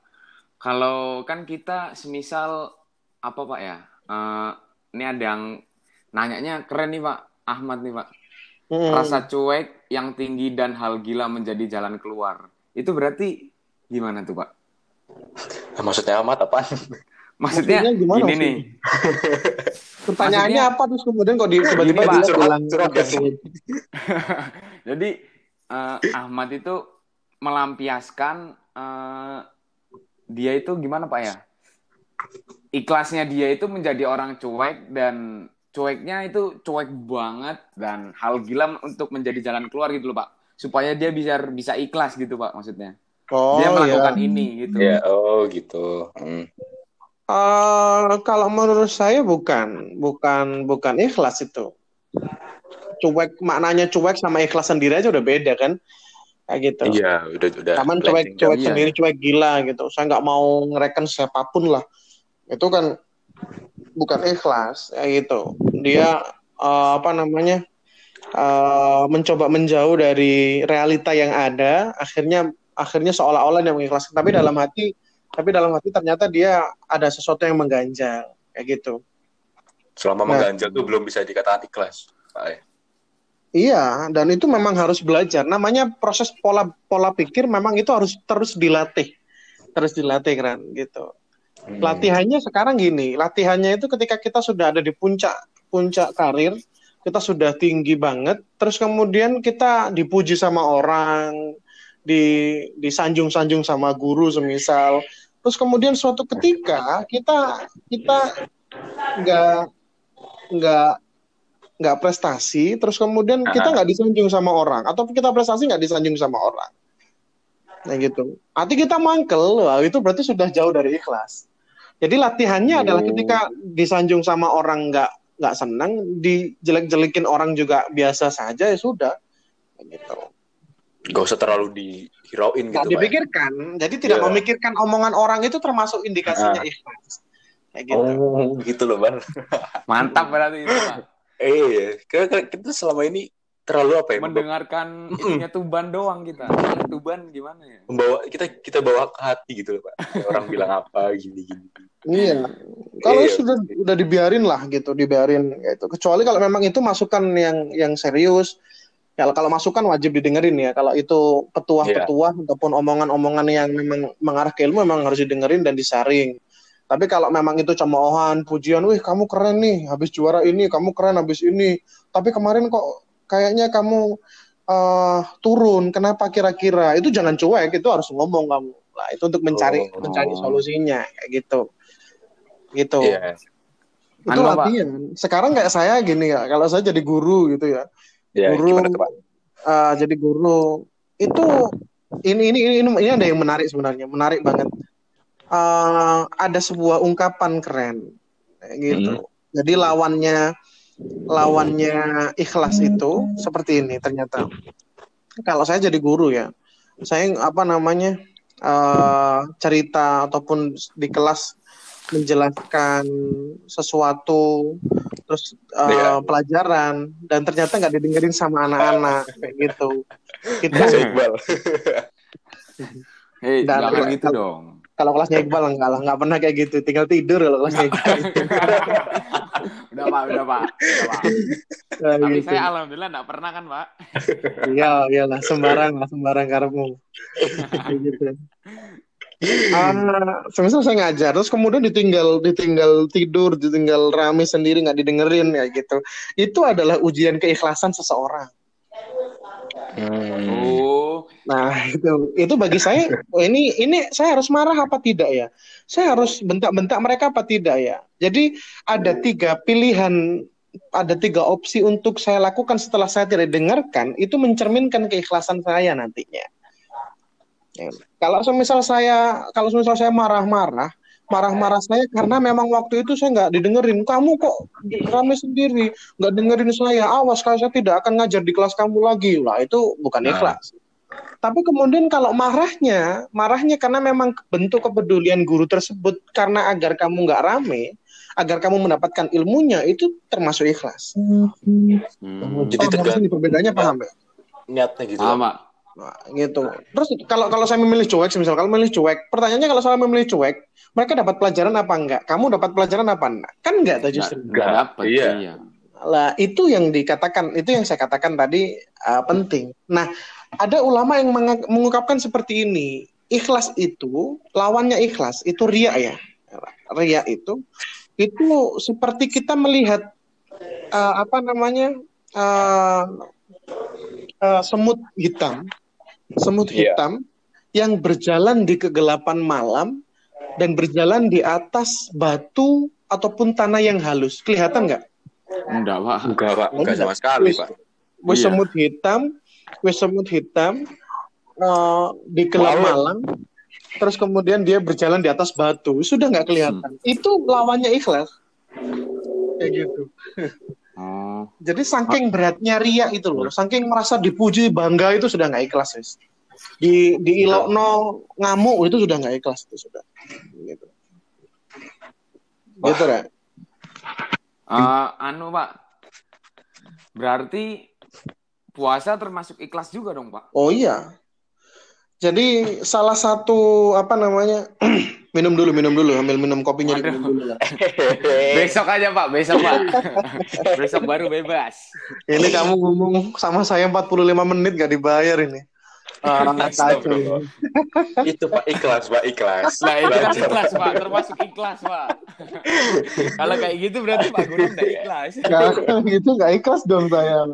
Kalau kan kita semisal apa Pak ya? Eh, ini ada yang nanyanya keren nih Pak. Ahmad nih Pak. Mm. Rasa cuek yang tinggi dan hal gila menjadi jalan keluar. Itu berarti gimana tuh Pak? (laughs) Nah, maksudnya amat apaan? (laughs) Maksudnya, Maksudnya gimana gini sih? nih. (laughs) Pertanyaannya apa terus kemudian kok di, tiba-tiba apa ya. Jadi eh, Ahmad itu melampiaskan eh, dia itu gimana Pak ya? Ikhlasnya dia itu menjadi orang cuek dan cueknya itu cuek banget dan hal gila untuk menjadi jalan keluar gitu loh pak supaya dia bisa bisa ikhlas gitu pak maksudnya Oh, dia iya. melakukan ini gitu Ya, oh gitu. Hmm. Eh, kalau menurut saya bukan, bukan, bukan ikhlas itu. Cuek maknanya cuek sama ikhlas sendiri aja udah beda kan, kayak gitu. Iya, udah udah. Taman cuek, cuek Iya. sendiri, cuek gila gitu. Saya nggak mau ngereken siapa pun lah. Itu kan bukan ikhlas, kayak gitu. Dia eh, apa namanya eh, mencoba menjauh dari realita yang ada, akhirnya akhirnya seolah-olah dia mengikhlaskan. Tapi dalam hati, tapi dalam hati ternyata dia ada sesuatu yang mengganjal, kayak gitu. Selama Nah. mengganjal tuh belum bisa dikatakan ikhlas. Pak, ya. Iya, dan itu memang harus belajar. Namanya proses pola pola pikir memang itu harus terus dilatih, terus dilatih kan gitu. Hmm. Latihannya sekarang gini, latihannya itu ketika kita sudah ada di puncak puncak karir, kita sudah tinggi banget, terus kemudian kita dipuji sama orang, di disanjung-sanjung sama guru semisal, terus kemudian suatu ketika kita kita nggak nggak nggak prestasi, terus kemudian kita nggak disanjung sama orang, atau kita prestasi nggak disanjung sama orang, nah gitu. Hati kita mangkel, wah itu berarti sudah jauh dari ikhlas. Jadi latihannya adalah Oh. ketika disanjung sama orang nggak nggak senang, dijelek-jelekin orang juga biasa saja ya sudah, gitu. Gak usah terlalu dihirauin gitu, Pak. ya. dipikirkan, jadi tidak Iya. memikirkan omongan orang itu termasuk indikasinya Ah. ikhlas. Kayak gitu. Oh, gitu loh, Bang. mantap berarti itu pak (laughs) Eh, kita selama ini terlalu apa ya? membawa- mendengarkan itunya tuban doang kita tuban gimana ya membawa kita kita bawa ke hati gitu loh, Pak. Kayak Orang bilang apa gini gini. Iya. Kalau Iya. sudah udah dibiarin lah gitu, dibiarin gitu. Kecuali kalau memang itu masukan yang yang serius. Ya, kalau masukan wajib didengerin ya. Kalau itu petuah-petuah ataupun omongan-omongan yang memang mengarah ke ilmu memang harus didengerin dan disaring. Tapi kalau memang itu cemoohan, pujian, wih kamu keren nih, habis juara ini, kamu keren habis ini. Tapi kemarin kok kayaknya kamu eh, turun, kenapa kira-kira? Itu jangan cuek, itu harus ngomong kamu. Lah, itu untuk mencari Oh. mencari solusinya kayak gitu. Gitu. Iya. Itu Anu, Pak. latihan. Sekarang kayak saya gini ya, kalau saya jadi guru gitu ya. Ya, Guru. tuh, Pak? eh, jadi guru itu ini, ini ini ini ada yang menarik sebenarnya, menarik banget. Eh, ada sebuah ungkapan keren kayak gitu. Hmm. Jadi lawannya lawannya ikhlas itu seperti ini ternyata. Kalau saya jadi guru ya, saya apa namanya eh, cerita ataupun di kelas menjelaskan sesuatu terus eh, Iya. pelajaran dan ternyata nggak didengerin sama anak-anak kayak gitu. Itu Bahasa Iqbal. hei Dan- jangan gitu dong kalau kelasnya Iqbal enggak lah, nggak pernah kayak gitu, tinggal tidur kalau kelasnya Iqbal. (laughs) udah pak udah pak, udah, pak. Kayak tapi gitu. saya alhamdulillah nggak pernah kan pak Iya, iyalah sembarang lah, sembarang karepmu. Kayak gitu. Ah, semisal saya ngajar, terus kemudian ditinggal, ditinggal tidur, ditinggal rame sendiri nggak didengerin kayak gitu. Itu adalah ujian keikhlasan seseorang. Hmm. oh Nah, itu itu bagi saya ini ini saya harus marah apa tidak ya? Saya harus bentak-bentak mereka apa tidak ya? Jadi ada tiga pilihan, ada tiga opsi untuk saya lakukan setelah saya tidak dengarkan, itu mencerminkan keikhlasan saya nantinya. Ya. Kalau semisal saya kalau semisal saya marah-marah, marah-marah saya karena memang waktu itu saya nggak didengerin. Kamu kok rame sendiri, nggak dengerin saya. Awas kalau saya tidak akan ngajar di kelas kamu lagi. Lah itu bukan Nah. ikhlas. Tapi kemudian kalau marahnya, marahnya karena memang bentuk kepedulian guru tersebut karena agar kamu nggak rame, agar kamu mendapatkan ilmunya itu termasuk ikhlas. hmm. Jadi Paham tergantung- perbedaannya paham ya? Niatnya gitu. paham pak Nah, gitu. Terus kalau kalau saya memilih cuek, misal kalau memilih cuek, pertanyaannya kalau saya memilih cuek, mereka dapat pelajaran apa enggak? Kamu dapat pelajaran apa enggak? Kan enggak tuh justru. nggak dapet Iya. iya Lah itu yang dikatakan, itu yang saya katakan tadi uh, penting. Nah, ada ulama yang mengungkapkan seperti ini. Ikhlas itu lawannya ikhlas itu ria ya. Ria itu itu seperti kita melihat uh, apa namanya uh, uh, semut hitam, semut Iya. hitam yang berjalan di kegelapan malam dan berjalan di atas batu ataupun tanah yang halus. Kelihatan nggak? Enggak, Pak. Enggak, Pak. Enggak Enggak. sama sekali, Pak. Wis Iya. semut hitam, wis semut hitam eh, di gelap Malam. malam. Terus kemudian dia berjalan di atas batu, sudah nggak kelihatan. Itu lawannya ikhlas. Kayak gitu. (laughs) Oh. Jadi saking beratnya ria itu loh, saking merasa dipuji bangga itu sudah nggak ikhlas wis. Di di ilokno ngamuk itu sudah nggak ikhlas itu sudah. Gitu. Gitu Ra. Eh, anu, Pak. Berarti puasa termasuk ikhlas juga dong, Pak. Oh iya. Jadi salah satu apa namanya? (clears throat) minum dulu, minum dulu, ambil minum kopinya Waduh. diminum dulu. lah. (laughs) Besok aja, Pak. Besok, Pak. (laughs) Besok baru bebas. Ini kamu ngomong sama saya 45 menit gak dibayar ini. Ah, (laughs) kacau. Astagfirullah. Itu Pak ikhlas, Pak ikhlas. Nah, itu kan ikhlas, Pak. Termasuk ikhlas, Pak. Kalau kayak gitu berarti Pak Guru udah ikhlas. Kalau gitu gak ikhlas dong saya.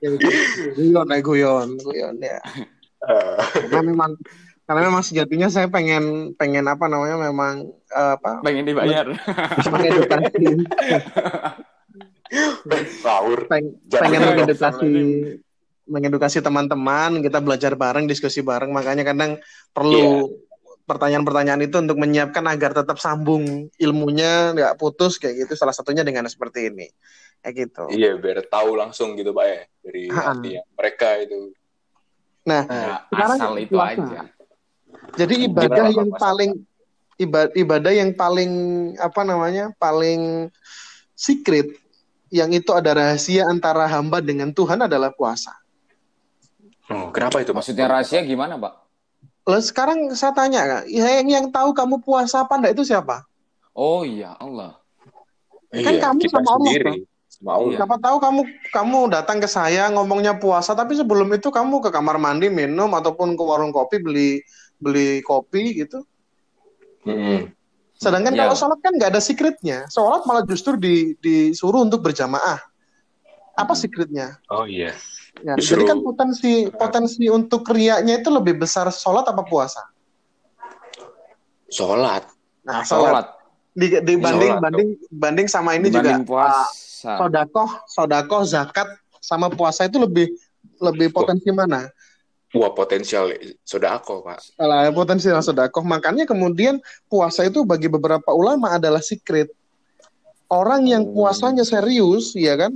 Guyon, eh, guyon, guyon ya. Eh, Karena memang karena memang sejatinya saya pengen pengen apa namanya memang eh, apa? Pengen dibayar. mengedukasi Ngawur. peng- pengen mengedukasi mengedukasi teman-teman kita belajar bareng diskusi bareng. Makanya kadang perlu pertanyaan-pertanyaan itu untuk menyiapkan agar tetap sambung ilmunya nggak putus kayak gitu. Salah satunya dengan seperti ini. Kayak gitu. Iya, biar tahu langsung gitu, Pak ya. Dari hati yang mereka itu. Nah Ya, Sekarang asal itu puasa. aja. jadi ibadah yang paling ibadah, ibadah yang paling apa namanya paling secret yang itu ada rahasia antara hamba dengan Tuhan adalah puasa. Oh, kenapa itu? Maksudnya rahasia gimana, Pak? Lalu sekarang saya tanya, Kak, yang yang tahu kamu puasa apa enggak itu siapa? Oh iya, Allah. Kan kamu kita sama Allah, sendiri. Sama Allah. Iya. Siapa tahu kamu kamu datang ke saya ngomongnya puasa, tapi sebelum itu kamu ke kamar mandi minum ataupun ke warung kopi beli beli kopi gitu. Mm-mm. Sedangkan Iya. kalau sholat kan nggak ada secretnya. Sholat malah justru di, disuruh untuk berjamaah. Apa secretnya? Oh iya. Ya, Justru- jadi kan potensi potensi untuk riaknya itu lebih besar sholat apa puasa? Sholat. Nah, sholat. Sholat. Di, dibanding Sholat, banding banding sama ini Dibanding juga ah, puasa. sodakoh, sodakoh, zakat sama puasa itu lebih lebih potensi mana? Wah, potensial sodako, Pak. Lah, potensi sodakoh. Makanya kemudian puasa itu bagi beberapa ulama adalah secret. Orang yang puasanya serius, ya kan?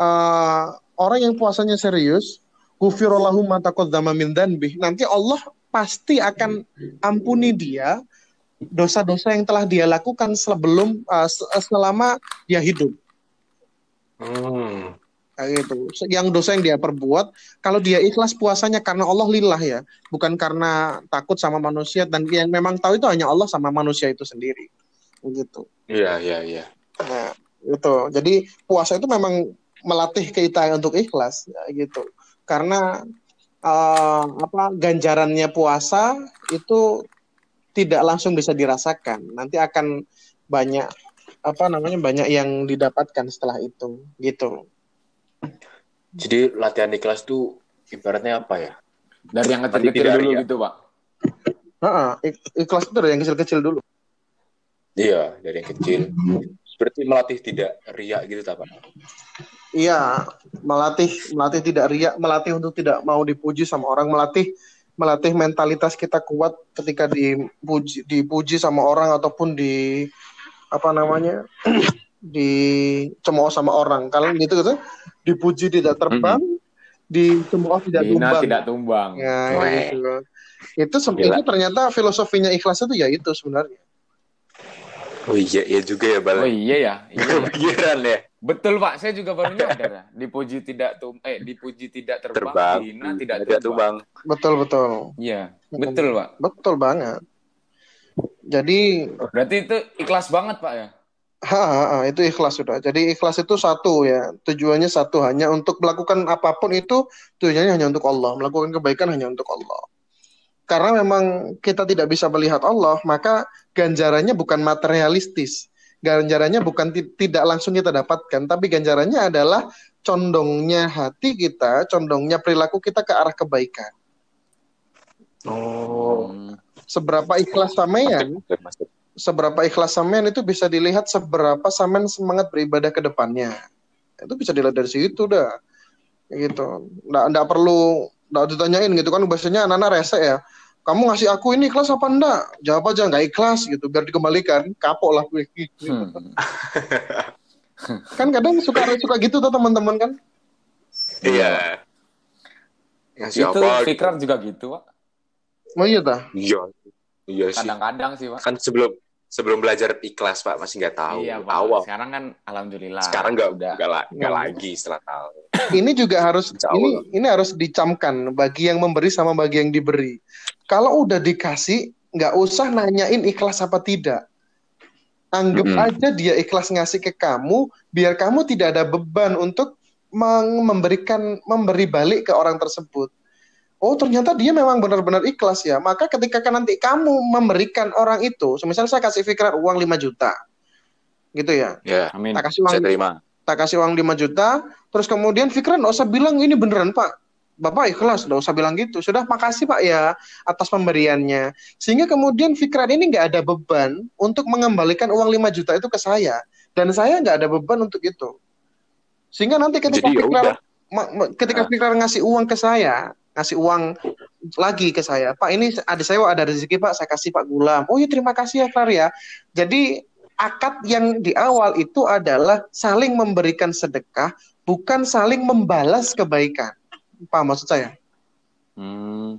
eh, orang yang puasanya serius, gufirullahu ma taqaddama min dzanbih. Nanti Allah pasti akan ampuni dia dosa-dosa yang telah dia lakukan sebelum se- selama dia hidup. Hmm. Kayak gitu. Yang dosa yang dia perbuat, kalau dia ikhlas puasanya karena Allah lillah ya, bukan karena takut sama manusia dan yang memang tahu itu hanya Allah sama manusia itu sendiri. Gitu. Iya, iya, iya. Nah, itu. Jadi puasa itu memang melatih kita untuk ikhlas ya, gitu. Karena eh, apa ganjarannya puasa itu tidak langsung bisa dirasakan. Nanti akan banyak apa namanya banyak yang didapatkan setelah itu gitu. Jadi latihan ikhlas tuh ibaratnya apa ya? Dari yang kecil-kecil dulu ria. gitu, Pak. Heeh, ik- ikhlas itu dari yang kecil-kecil dulu. Iya, dari yang kecil. Berarti melatih tidak riak gitu, Pak? Iya, melatih melatih tidak riak, melatih untuk tidak mau dipuji sama orang, melatih melatih mentalitas kita kuat ketika dipuji dipuji sama orang ataupun di apa namanya (clears throat) dicemooh sama orang. Kalau gitu gitu, dipuji tidak terbang, dicemooh tidak Dina tumbang. tidak tumbang. Ya, Weh. gitu. Itu itu ternyata filosofinya ikhlas itu ya itu sebenarnya. Oh iya, iya juga ya, Bal. Oh iya ya, (laughs) iya ya. Kepikiran ya. Betul Pak, saya juga baru nyadar (laughs) ya. Dipuji tidak tum eh dipuji tidak terbang, Terbang. dina tidak Tidak tumbang. tumbang. Betul betul. Iya, betul Pak. Betul banget. Jadi Berarti itu ikhlas banget Pak ya. Ha, ha, ha, itu ikhlas sudah. Jadi ikhlas itu satu ya. Tujuannya satu hanya untuk melakukan apa pun itu tujuannya hanya untuk Allah. Melakukan kebaikan hanya untuk Allah. Karena memang kita tidak bisa melihat Allah, maka ganjarannya bukan materialistis. Ganjarannya bukan ti- tidak langsung kita dapatkan, tapi ganjarannya adalah condongnya hati kita, condongnya perilaku kita ke arah kebaikan. Oh. Hmm. Seberapa ikhlas sampean, seberapa ikhlas sampean itu bisa dilihat seberapa sampean semangat beribadah ke depannya. itu bisa dilihat dari situ dah gitu nggak nggak perlu nggak ditanyain gitu kan biasanya anak-anak rese ya kamu ngasih aku ini ikhlas apa enggak jawab aja nggak ikhlas gitu biar dikembalikan kapok lah gue gitu. Hmm. kan kadang suka suka gitu tuh teman-teman kan Iya. Ngasih itu apa? Fikrar juga gitu, Pak. Oh iya dah Iya. Iya sih. Kadang-kadang sih, Pak. Kan sebelum sebelum belajar ikhlas Pak masih nggak tahu. Iya, Pak. Awal. Sekarang kan alhamdulillah. Sekarang nggak udah. nggak la- Nggak. lagi setelah tahu. (coughs) ini juga harus ini ini harus dicamkan bagi yang memberi sama bagi yang diberi. Kalau udah dikasih, nggak usah nanyain ikhlas apa tidak. Anggap Mm-mm. aja dia ikhlas ngasih ke kamu, biar kamu tidak ada beban untuk meng- memberikan memberi balik ke orang tersebut. Oh ternyata dia memang benar-benar ikhlas ya. Maka ketika kan nanti kamu memberikan orang itu, misalnya saya kasih Fikrar uang 5 juta, gitu ya. Ya. Amin. Tak kasih uang Saya terima. tak kasih uang 5 juta, terus kemudian Fikran nggak usah bilang ini beneran Pak. Bapak ikhlas, nggak usah bilang gitu. Sudah makasih Pak ya atas pemberiannya. Sehingga kemudian Fikran ini nggak ada beban untuk mengembalikan uang 5 juta itu ke saya. Dan saya nggak ada beban untuk itu. Sehingga nanti ketika Jadi ya ma- ma- ketika Nah. Fikran ngasih uang ke saya, ngasih uang lagi ke saya, Pak ini ada saya ada rezeki Pak, saya kasih Pak Gulam. Oh iya terima kasih ya Far ya. Jadi akad yang di awal itu adalah saling memberikan sedekah, bukan saling membalas kebaikan. Paham maksud saya? Hmm.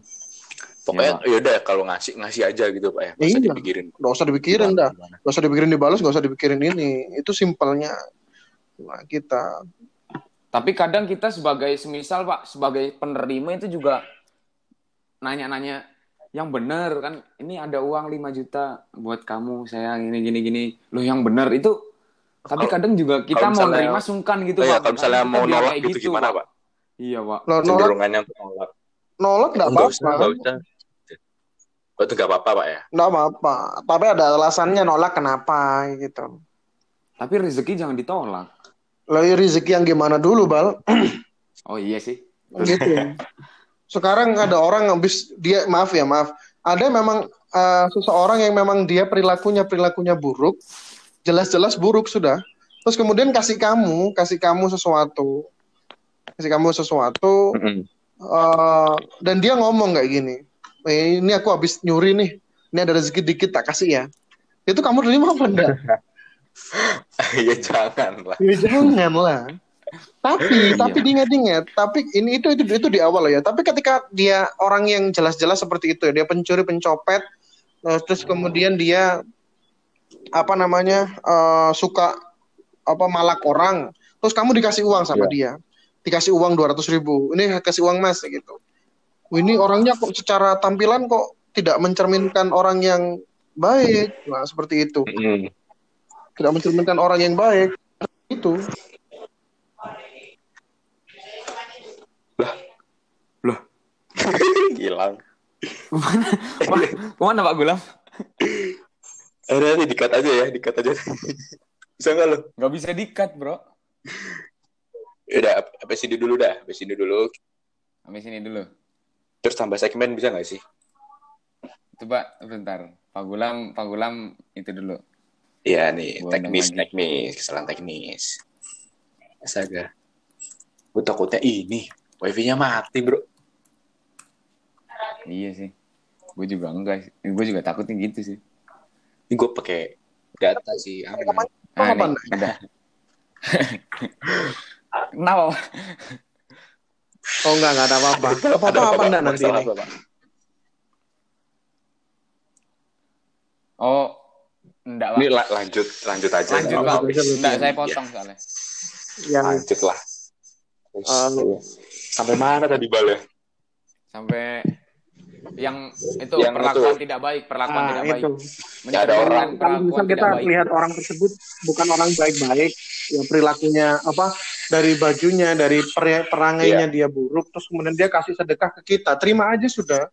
Pokoknya Iya, yaudah kalau ngasih ngasih aja gitu Pak ya. Nggak usah Iya. dipikirin. Nggak usah dipikirin dah, Gimana. nggak usah dipikirin dibalas, nggak usah dipikirin ini. Itu simpelnya nah, kita. Tapi kadang kita sebagai semisal Pak, sebagai penerima itu juga nanya-nanya yang benar kan. Ini ada uang 5 juta buat kamu, saya gini gini gini. Loh yang benar itu tapi kadang juga kita kalau mau misalnya- nerima sungkan gitu Oh, iya, Pak. kalau misalnya mau nolak kayak gitu, gimana Pak? Iya Pak. Lo nolak, Cenderungannya untuk nolak. nolak nggak apa-apa, nggak usah. Oh, itu nggak apa-apa Pak ya? nggak apa-apa. Tapi ada alasannya nolak kenapa gitu. Tapi rezeki jangan ditolak. Lalu rezeki yang gimana dulu, Bal? (clears throat) Oh iya sih. gitu. Sekarang ada orang habis dia maaf ya maaf. Ada memang eh, seseorang yang memang dia perilakunya perilakunya buruk, jelas-jelas buruk sudah. Terus kemudian kasih kamu kasih kamu sesuatu, kasih kamu sesuatu eh, dan dia ngomong kayak gini. "Eh, ini aku habis nyuri nih. Ini ada rezeki dikit tak kasih ya. Itu kamu terima apa enggak? (laughs) (laughs) ya jangan lah. Ya jangan lah. Tapi, Iya. tapi diingat-ingat, tapi ini itu itu itu di awal ya. Tapi ketika dia orang yang jelas-jelas seperti itu ya, dia pencuri, pencopet, eh, terus kemudian dia apa namanya eh, suka apa malak orang, terus kamu dikasih uang sama dia, dikasih uang dua ratus ribu, ini kasih uang mas gitu. Ini orangnya kok secara tampilan kok tidak mencerminkan orang yang baik, nah seperti itu, Mm-mm. Tidak mencerminkan orang yang baik itu. (laughs) Hilang. Wah, ke mana (laughs) Pak Gulam? Eh, nanti dikat aja ya, dikat aja. (laughs) Bisa nggak lo? Gak bisa dikat bro. Udah, apa sini dulu dah, apa sini dulu. Sampai sini dulu. Terus tambah segmen bisa nggak sih? Coba bentar. Pak Gulam, Pak Gulam itu dulu. Iya nih, Gua teknis, lagi. teknis, kesalahan teknis. Astaga. Gue takutnya ini, wifi-nya mati bro. Iya sih. Gue juga enggak. Gue juga takutnya gitu sih. Ini gue pakai data sih, aman. Ah, nih, udah. Kenapa? Oh enggak, enggak ada apa-apa. Apa-apa Ada apa enggak nanti ini? Oh, enggak Pak. Ini la- lanjut, lanjut aja. Lanjut nggak Pak. Enggak, saya potong soalnya. Yang Lanjut lah. Uh, sampai mana tadi Bal ya? Sampai yang itu Yang perlakuan itu. tidak baik, perlakuan ah, tidak itu. baik. Ya, ada orang. Kalau misal kita baik. lihat orang tersebut bukan orang baik-baik, ya perilakunya apa dari bajunya, dari per- perangainya dia buruk, terus kemudian dia kasih sedekah ke kita, terima aja sudah.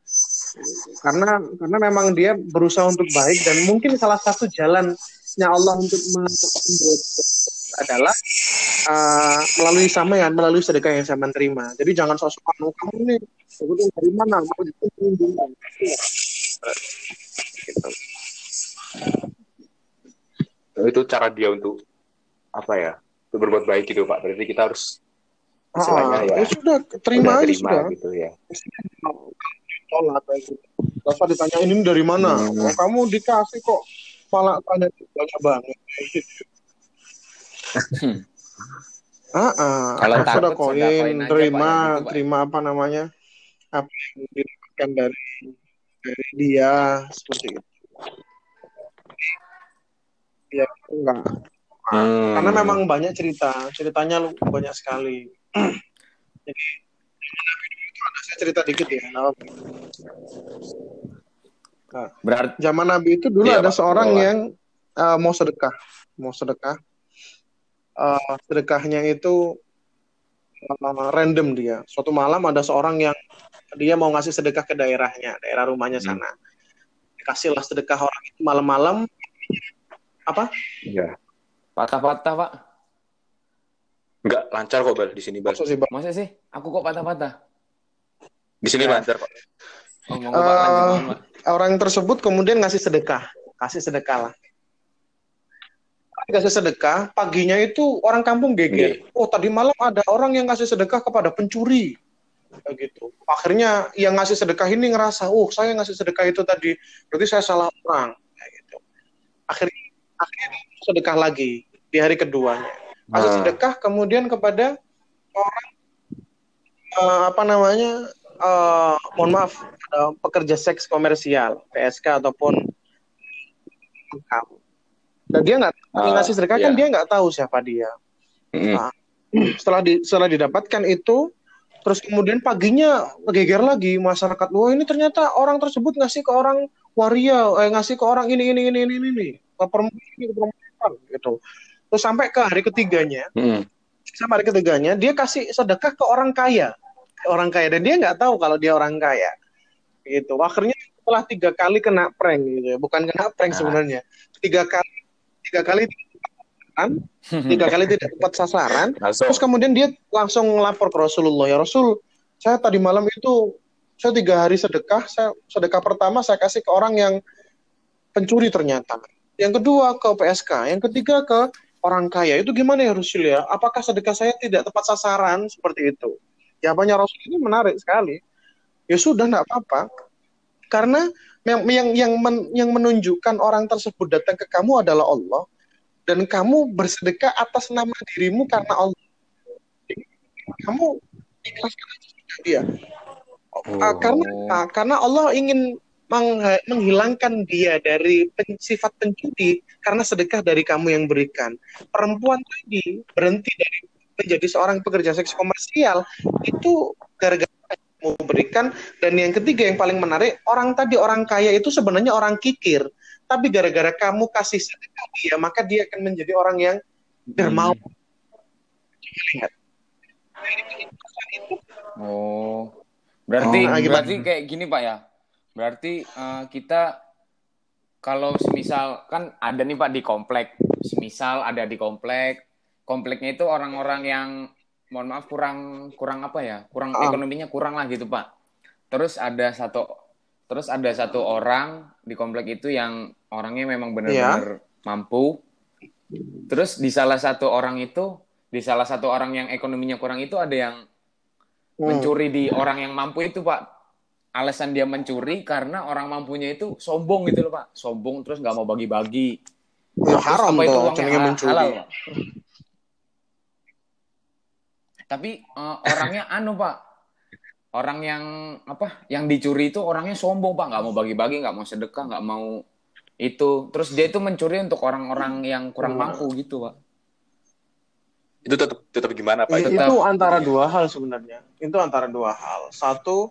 Karena karena memang dia berusaha untuk baik dan mungkin salah satu jalannya Allah untuk adalah uh, melalui sampean, melalui sedekah yang saya terima. Jadi jangan sosok kamu kamu nih, aku tuh dari mana? Mau ditunggu. Gitu. Itu cara dia untuk apa ya? berbuat baik gitu pak berarti kita harus Ah, ya, ya sudah terima aja sudah. gitu ya Tolak kayak gitu. Usah ditanya ini dari mana. Hmm. Oh, kamu dikasih kok malah tanya banyak banget. Kayak gitu. Ah, ah. Kalau sudah takut, koin, aja, Pak, terima, ya, gitu, Pak. terima apa namanya, apa yang didapatkan dari dari dia seperti itu. Ya enggak, Hmm. karena memang banyak cerita, ceritanya lu- banyak sekali. (clears throat) Jadi saya cerita dikit ya. Nah, Berarti zaman Nabi itu dulu Iya, ada Pak. seorang Boleh. yang uh, mau sedekah, mau sedekah. Uh, sedekahnya itu uh, random dia. Suatu malam ada seorang yang dia mau ngasih sedekah ke daerahnya, daerah rumahnya Hmm. sana. Dikasihlah sedekah orang itu malam-malam. Apa? ya patah-patah pak. nggak lancar kok bal di sini bal Maksud sih, Bang? Masa sih? Aku kok patah-patah? Di sini Ya. lancar Oh, pak Pak. Orang tersebut kemudian ngasih sedekah, kasih sedekah lah. Kasih sedekah, paginya itu orang kampung geger. Oh, tadi malam ada orang yang ngasih sedekah kepada pencuri. Gitu. Akhirnya yang ngasih sedekah ini ngerasa, oh saya ngasih sedekah itu tadi, berarti saya salah orang. Kayak gitu. Akhirnya, akhirnya dia sedekah lagi di hari keduanya. Kasih Hmm. sedekah kemudian kepada orang eh, apa namanya, eh, mohon maaf, eh, pekerja seks komersial, PSK ataupun kamu. Dan dia nggak Ah, ngasih sedekah iya. kan dia nggak tahu siapa dia. Mm-mm. Ah. (clears throat) Setelah di, setelah didapatkan itu, terus kemudian paginya geger lagi masyarakat. Wah ini ternyata orang tersebut ngasih ke orang waria, eh, ngasih ke orang ini ini ini ini ini, ini. ke perempuan ke perempuan gitu. Terus sampai ke hari ketiganya, Mm-mm. sampai hari ketiganya dia kasih sedekah ke orang kaya, orang kaya dan dia nggak tahu kalau dia orang kaya. Gitu. Akhirnya setelah tiga kali kena prank gitu ya, bukan kena prank Nah. sebenarnya. Tiga kali, tiga kali tiga kali tidak tepat sasaran. (laughs) langsung Terus kemudian dia langsung lapor ke Rasulullah, ya Rasul, saya tadi malam itu saya tiga hari sedekah, saya sedekah pertama saya kasih ke orang yang pencuri ternyata. Yang kedua ke PSK, yang ketiga ke orang kaya. Itu gimana ya Rasul ya? Apakah sedekah saya tidak tepat sasaran seperti itu? Jawabannya Rasul ini menarik sekali. Ya sudah, tidak apa-apa. Karena yang yang yang, men- yang menunjukkan orang tersebut datang ke kamu adalah Allah dan kamu bersedekah atas nama dirimu karena Allah. Kamu ikhlaskan aja dia. Ah, karena ah, karena Allah ingin menghilangkan dia dari pen- sifat pencuri karena sedekah dari kamu yang berikan. Perempuan tadi berhenti dari menjadi seorang pekerja seks komersial itu gara-gara kamu berikan dan yang ketiga yang paling menarik orang tadi orang kaya itu sebenarnya orang kikir tapi gara-gara kamu kasih sedekah dia maka dia akan menjadi orang yang dermawan. Lihat. Oh, berarti Oh, gimana? berarti kayak gini pak ya. Berarti eh, kita kalau semisal kan ada nih pak di komplek, semisal ada di komplek, kompleknya itu orang-orang yang mohon maaf kurang kurang apa ya, kurang Ah. ekonominya kurang lah gitu pak. Terus ada satu terus ada satu orang di komplek itu yang orangnya memang benar-benar mampu. Terus di salah satu orang itu, di salah satu orang yang ekonominya kurang itu ada yang Hmm. mencuri di orang yang mampu itu pak alasan dia mencuri karena orang mampunya itu sombong gitu loh pak sombong terus nggak mau bagi-bagi Ya, haram apa itu tuh uangnya ha- mencuri. halal, Pak? Tapi eh, orangnya (laughs) anu pak orang yang apa yang dicuri itu orangnya sombong pak nggak mau bagi-bagi nggak mau sedekah nggak mau itu terus dia itu mencuri untuk orang-orang yang kurang Hmm. mampu gitu pak itu tetap tetap gimana pak itu tetap- itu antara dua hal sebenarnya. Itu antara dua hal. Satu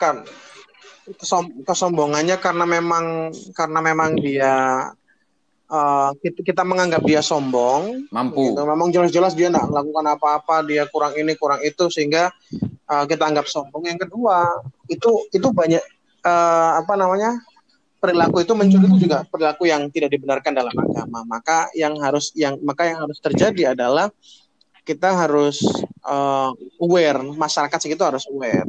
kan kesom- kesombongannya karena memang karena memang dia eh, kita, kita menganggap dia sombong. mampu Gitu. Memang jelas-jelas dia nggak melakukan apa-apa, dia kurang ini kurang itu sehingga eh, kita anggap sombong. Yang kedua itu itu banyak eh, apa namanya perilaku itu mencuri itu juga perilaku yang tidak dibenarkan dalam agama. Maka yang harus yang maka yang harus terjadi adalah kita harus eh, aware, masyarakat segitu harus aware.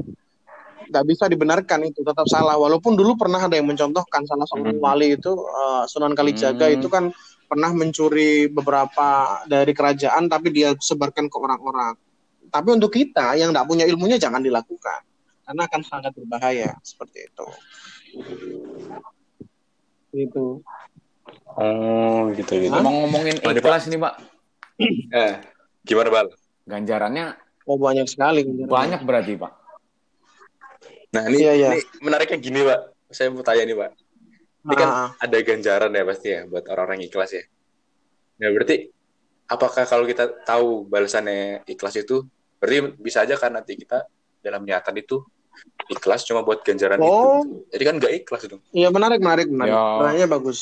Nggak bisa dibenarkan itu tetap salah. Walaupun dulu pernah ada yang mencontohkan salah seorang Hmm. wali itu eh, Sunan Kalijaga Hmm. itu kan pernah mencuri beberapa dari kerajaan tapi dia sebarkan ke orang-orang. Tapi untuk kita yang tidak punya ilmunya jangan dilakukan karena akan sangat berbahaya seperti itu. Itu. Oh, gitu gitu. Ngomong ngomongin Gimana, Pak? ikhlas nih, Pak. Eh, gimana, Bal? Ganjarannya Oh banyak sekali. banyak berarti, Pak. Nah, ini, Iya, iya. ini menariknya gini, Pak. Saya mau tanya nih, Pak. Ini kan Ah, ada ganjaran ya pasti ya buat orang-orang yang ikhlas ya. Nah, berarti apakah kalau kita tahu balasannya ikhlas itu, berarti bisa aja kan nanti kita dalam niatan itu ikhlas cuma buat ganjaran Oh. itu. Jadi kan nggak ikhlas dong. Iya menarik, menarik, menarik. Ya. Pertanyaannya bagus.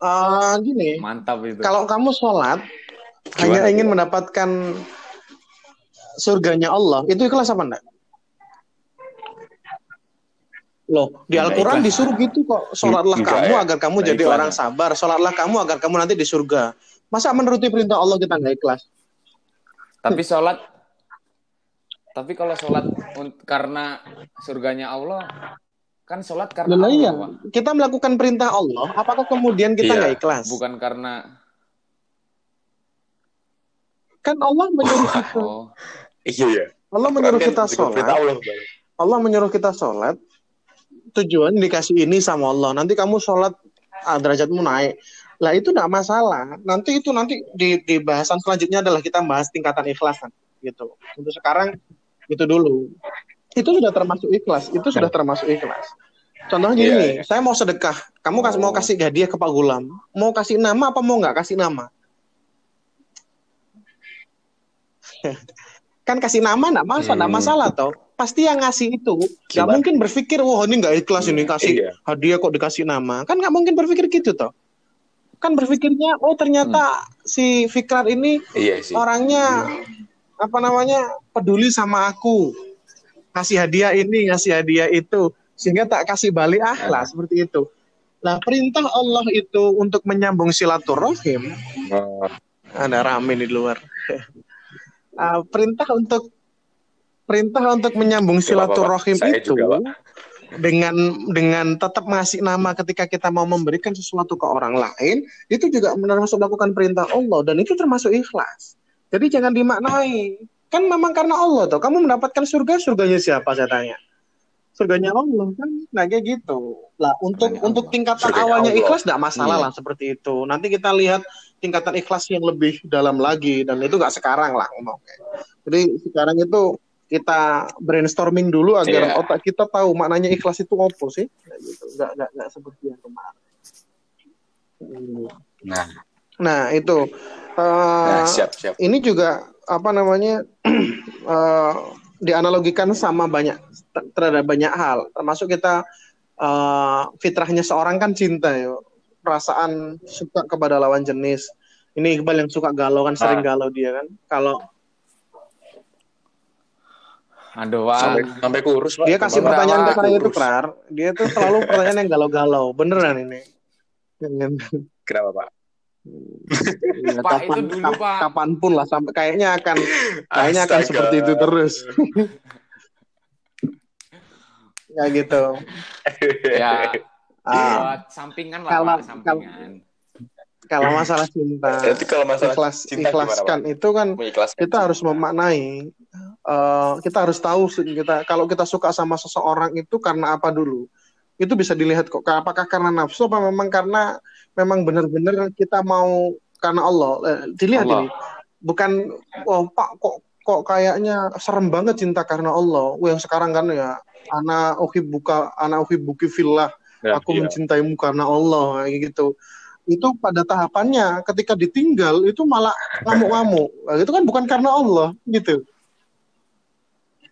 Ah, gini, Mantap itu. kalau kamu sholat Gimana hanya tuh, ingin mendapatkan surganya Allah, itu ikhlas apa enggak? Loh, di Al-Quran ikhlas. disuruh gitu kok. Sholatlah Enggak kamu ya. agar kamu Enggak jadi ikhlas orang sabar. Sholatlah kamu agar kamu nanti di surga. Masa menuruti perintah Allah kita nggak ikhlas? Tapi sholat tapi kalau sholat karena surganya Allah kan sholat karena Lah Allah, iya, kita melakukan perintah Allah, apakah kemudian kita Iya. nggak ikhlas? Bukan karena Kan Allah menyuruh kita, oh Iya ya. Allah menyuruh kita sholat. Allah menyuruh kita sholat, tujuan dikasih ini sama Allah. Nanti kamu sholat, ah, derajatmu naik. Lah itu tidak masalah. Nanti itu nanti di, di bahasan selanjutnya adalah kita bahas tingkatan ikhlasan gitu. Untuk sekarang itu dulu. Itu sudah termasuk ikhlas. Itu sudah termasuk ikhlas. Contohnya gini, iya. saya mau sedekah. Kamu kasih mau Oh. kasih hadiah ke Pak Gulam. Mau kasih nama apa mau nggak kasih nama? (laughs) kan kasih nama nggak masalah, nggak Hmm. masalah toh. Pasti yang ngasih itu nggak mungkin berpikir, wah ini nggak ikhlas ini kasih Iya. hadiah kok dikasih nama. Kan nggak mungkin berpikir gitu toh. Kan berpikirnya, oh ternyata si Fikrar ini Iya sih. orangnya apa namanya peduli sama aku, kasih hadiah ini, ngasih hadiah itu, sehingga tak kasih balik akhlak seperti itu. Nah perintah Allah itu untuk menyambung silaturahim Oh, ada rame di luar. (laughs) Ah, perintah untuk perintah untuk menyambung silaturahim itu juga, Pak. dengan dengan tetap ngasih nama ketika kita mau memberikan sesuatu ke orang lain itu juga termasuk melakukan perintah Allah dan itu termasuk ikhlas. Jadi jangan dimaknai. Kan memang karena Allah tuh kamu mendapatkan surga surganya siapa? Saya tanya. Surganya Allah kan? Nah kayak gitu. Lah untuk Surganya untuk tingkatan Surganya awalnya Allah. ikhlas tidak masalah Iya. lah seperti itu. Nanti kita lihat tingkatan ikhlas yang lebih dalam lagi dan itu nggak sekarang lah ngomongnya jadi sekarang itu kita brainstorming dulu agar Iya. otak kita tahu maknanya ikhlas itu apa sih gitu nggak nggak nggak seperti yang kemarin Hmm. Nah, nah itu nah, Eh, siap siap. ini juga apa namanya (clears throat) eh, dianalogikan sama banyak ter- terhadap banyak hal termasuk kita eh, fitrahnya seorang kan cinta ya perasaan suka kepada lawan jenis ini Iqbal yang suka galau kan sering Ah. galau dia kan kalau aduh. Sampai sampai kurus, Pak. dia kasih Beberapa pertanyaan ke saya itu. Klar dia tuh selalu pertanyaan yang galau-galau beneran ini Kenapa, Pak? Ya, Pak, kapan, itu dulu, Pak. kapan pun lah sampai kayaknya akan kayaknya akan Astaga. seperti itu terus ya gitu ya Ah, (laughs) buat sampingan lah Kalau- Pak, sampingan. kalau masalah cinta (laughs) Berarti kalau masalah ikhlas cinta gimana, ikhlaskan itu kan kita harus memaknai eh, kita harus tahu kita kalau kita suka sama seseorang itu karena apa dulu? Itu bisa dilihat kok apakah karena nafsu apa memang karena memang benar-benar kita mau karena Allah? Eh, dilihat Allah. ini bukan oh pak kok kok kayaknya serem banget cinta karena Allah. Wah, yang sekarang kan ya anak buka anak buki fillah. Nah, aku iya. mencintaimu karena Allah kayak gitu itu pada tahapannya ketika ditinggal itu malah ngamuk-ngamuk. Nah, itu kan bukan karena Allah gitu.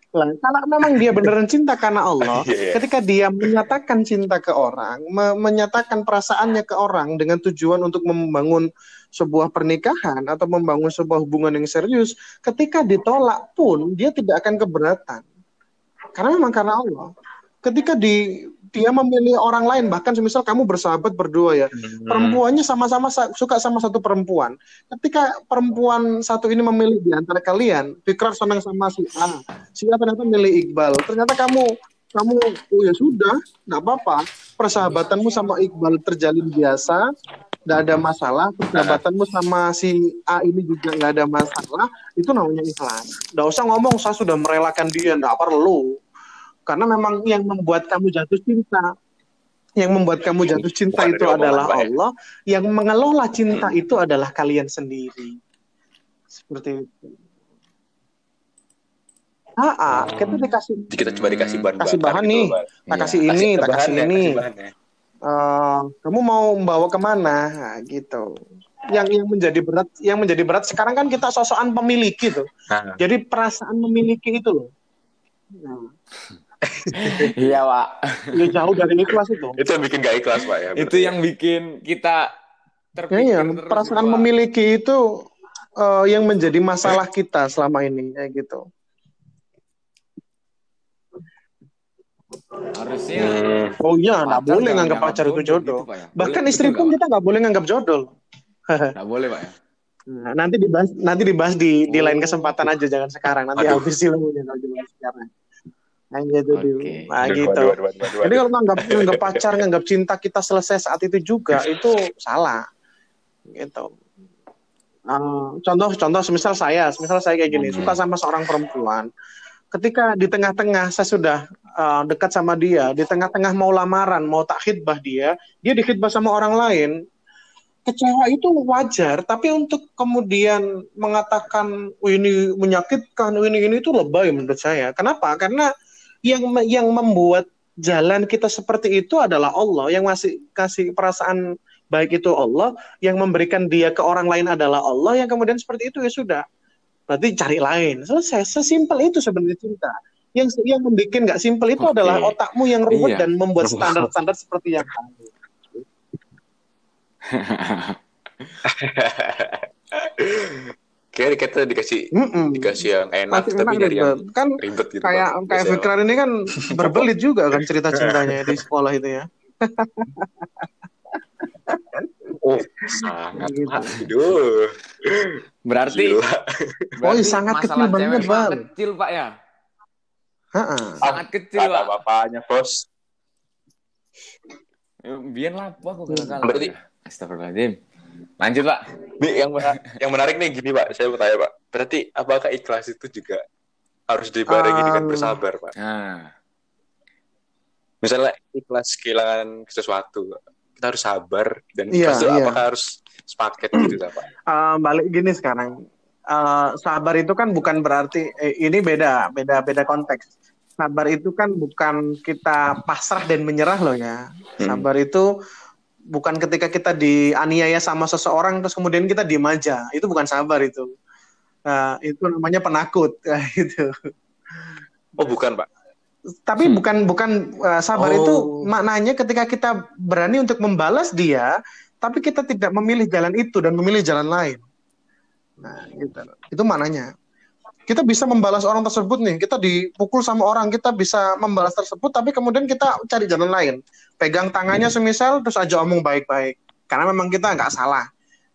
Lah kalau memang dia beneran cinta karena Allah (laughs) iya. ketika dia menyatakan cinta ke orang me- menyatakan perasaannya ke orang dengan tujuan untuk membangun sebuah pernikahan atau membangun sebuah hubungan yang serius ketika ditolak pun dia tidak akan keberatan. Karena memang karena Allah. Ketika di dia memilih orang lain bahkan semisal kamu bersahabat berdua ya Hmm. perempuannya sama-sama sa- suka sama satu perempuan. Ketika perempuan satu ini memilih di antara kalian, Fikrar senang sama si A, si A ternyata milih Iqbal. Ternyata kamu kamu oh ya sudah, nggak apa-apa. Persahabatanmu sama Iqbal terjalin biasa. nggak ada masalah, persahabatanmu sama si A ini juga nggak ada masalah, itu namanya ikhlas. Nggak usah ngomong saya sudah merelakan dia, nggak perlu. Karena memang yang membuat kamu jatuh cinta, yang membuat kamu jatuh cinta Bukan itu adalah ya? Allah, yang mengelola cinta itu adalah kalian sendiri. Seperti itu. Ah, ah, kita dikasih kita coba dikasih bahan Kasih bahan gitu, nih. Pak. tak Iya. kasih ini, tak kasih bahannya, ini. kasih bahannya. Eh, kamu mau membawa ke mana Nah, gitu yang yang menjadi berat yang menjadi berat sekarang kan kita sosokan pemiliki tuh Nah, jadi perasaan memiliki itu loh nah, (laughs) Iya, Pak. ya jauh dari ikhlas itu itu yang bikin gak ikhlas pak ya Itu yang bikin kita ya, terpikir ya, terus, perasaan memiliki itu eh, yang menjadi masalah kita selama ini kayak gitu Harusnya Hmm. oh iya nggak boleh nganggap pacar itu jodoh gitu, Pak, ya. bahkan Boleh- istri pun kita nggak boleh nganggap jodoh? (laughs) Nggak boleh, Pak ya. Nah, nanti dibahas nanti dibahas di di Oh. lain kesempatan aja jangan sekarang nanti Aduh. habis ilmunya kalau dibahas sekarang nah gitu. Dim. nah gitu Jadi kalau nganggap nganggap pacar, nganggap cinta kita selesai saat itu juga itu salah. Gitu. Eh, contoh contoh semisal saya, semisal saya kayak gini, Hmm. suka sama seorang perempuan. Ketika di tengah-tengah saya sudah eh, dekat sama dia, di tengah-tengah mau lamaran, mau tak khidbah dia, dia dikhidbah sama orang lain. Kecewa itu wajar, tapi untuk kemudian mengatakan "Oh, ini menyakitkan, ini ini itu lebay menurut saya. Kenapa? Karena yang yang membuat jalan kita seperti itu adalah Allah. Yang masih kasih perasaan baik itu Allah yang memberikan dia ke orang lain adalah Allah. Yang kemudian seperti itu ya sudah. Berarti cari lain. Selesai. Sesimpel itu sebenarnya cinta. Yang yang membuat nggak simpel itu Oke. adalah otakmu yang ruwet Iya. dan membuat standar-standar seperti yang tadi. (laughs) Kayak kita dikasih Mm-mm. dikasih yang enak Masih tapi enak dari yang kan ribet gitu kayak Bang. kayak Fikrar ini kan (laughs) berbelit juga kan cerita cintanya di (laughs) sekolah itu ya Oh, sangat Gitu. Pak. Aduh. Berarti Gila. Oh, berarti sangat kecil banget, Bang. Kecil, Pak ya. Ha-ha. Sangat kecil, Ada Pak. bapaknya, Bos. Biar lapo aku gagal. Berarti- Astagfirullahaladzim. Lanjut, Pak. Nih, yang mena- yang menarik nih gini, Pak. Saya mau tanya, Pak. Berarti apakah ikhlas itu juga harus dibarengi dengan Um, bersabar, Pak? Nah, Misalnya ikhlas kehilangan sesuatu, kita harus sabar dan Iya, ikhlas itu iya. apakah harus sepaket gitu, Pak? Eh, balik gini sekarang Eh, sabar itu kan bukan berarti eh, ini beda beda beda konteks sabar itu kan bukan kita pasrah dan menyerah loh ya Hmm. sabar itu bukan ketika kita dianiaya sama seseorang terus kemudian kita diem aja itu bukan sabar itu Nah, itu namanya penakut (laughs) gitu Oh, bukan, Pak. tapi Hmm. bukan bukan uh, sabar Oh. itu maknanya ketika kita berani untuk membalas dia tapi kita tidak memilih jalan itu dan memilih jalan lain nah gitu itu maknanya kita bisa membalas orang tersebut nih. Kita dipukul sama orang kita bisa membalas tersebut tapi kemudian kita cari jalan lain. Pegang tangannya semisal terus aja omong baik-baik. Karena memang kita nggak salah.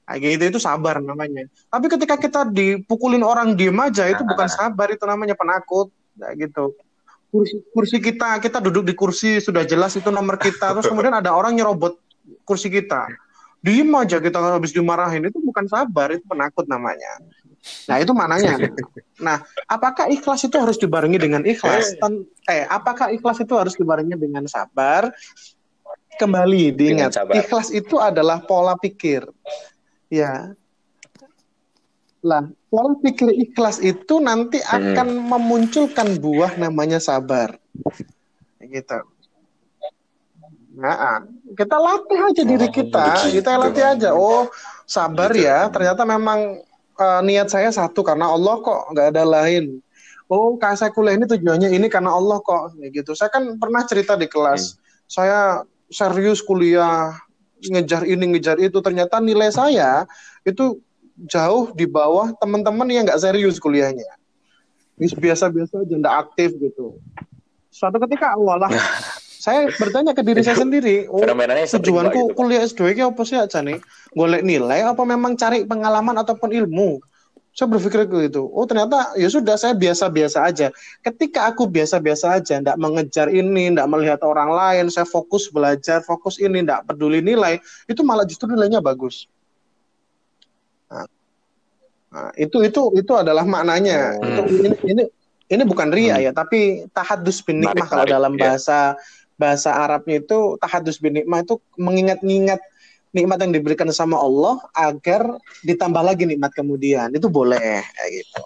Kayak gitu itu sabar namanya. Tapi ketika kita dipukulin orang diem aja itu bukan sabar itu namanya penakut. Kayak gitu. Kursi kursi kita kita duduk di kursi sudah jelas itu nomor kita. Terus kemudian ada orang nyerobot kursi kita. Diem aja kita habis dimarahin itu bukan sabar itu penakut namanya nah itu mananya. Nah apakah ikhlas itu harus dibarengi dengan ikhlas? Ten- eh apakah ikhlas itu harus dibarengi dengan sabar? Kembali diingat ikhlas itu adalah pola pikir. Ya. Lah pola pikir ikhlas itu nanti Hmm. akan memunculkan buah namanya sabar. Gitu. Nah, kita latih aja diri Oh, kita, begitu. kita latih aja. Oh, sabar Gitu. ya. Ternyata memang eh, niat saya satu karena Allah kok, nggak ada lain. Oh, kayak saya kuliah ini tujuannya ini karena Allah kok, ya gitu. Saya kan pernah cerita di kelas, saya serius kuliah, ngejar ini ngejar itu. Ternyata nilai saya itu jauh di bawah teman-teman yang nggak serius kuliahnya. Ini biasa-biasa aja, nggak aktif gitu. Suatu ketika, walah, (laughs) saya bertanya ke diri saya sendiri, oh, tujuanku gitu, kuliah S2 ini apa sih aja nih? Golek nilai apa memang cari pengalaman ataupun ilmu? Saya berpikir gitu. Oh ternyata ya sudah saya biasa-biasa aja. Ketika aku biasa-biasa aja, tidak mengejar ini, tidak melihat orang lain, saya fokus belajar, fokus ini, tidak peduli nilai, itu malah justru nilainya bagus. Nah, nah itu itu itu adalah maknanya. Oh. Itu, ini, ini ini bukan ria hmm. ya, tapi tahadus bin nikmah kalau dalam ya. Bahasa Arabnya itu tahadus bin nikmah itu mengingat-ingat nikmat yang diberikan sama Allah agar ditambah lagi nikmat kemudian. Itu boleh kayak gitu.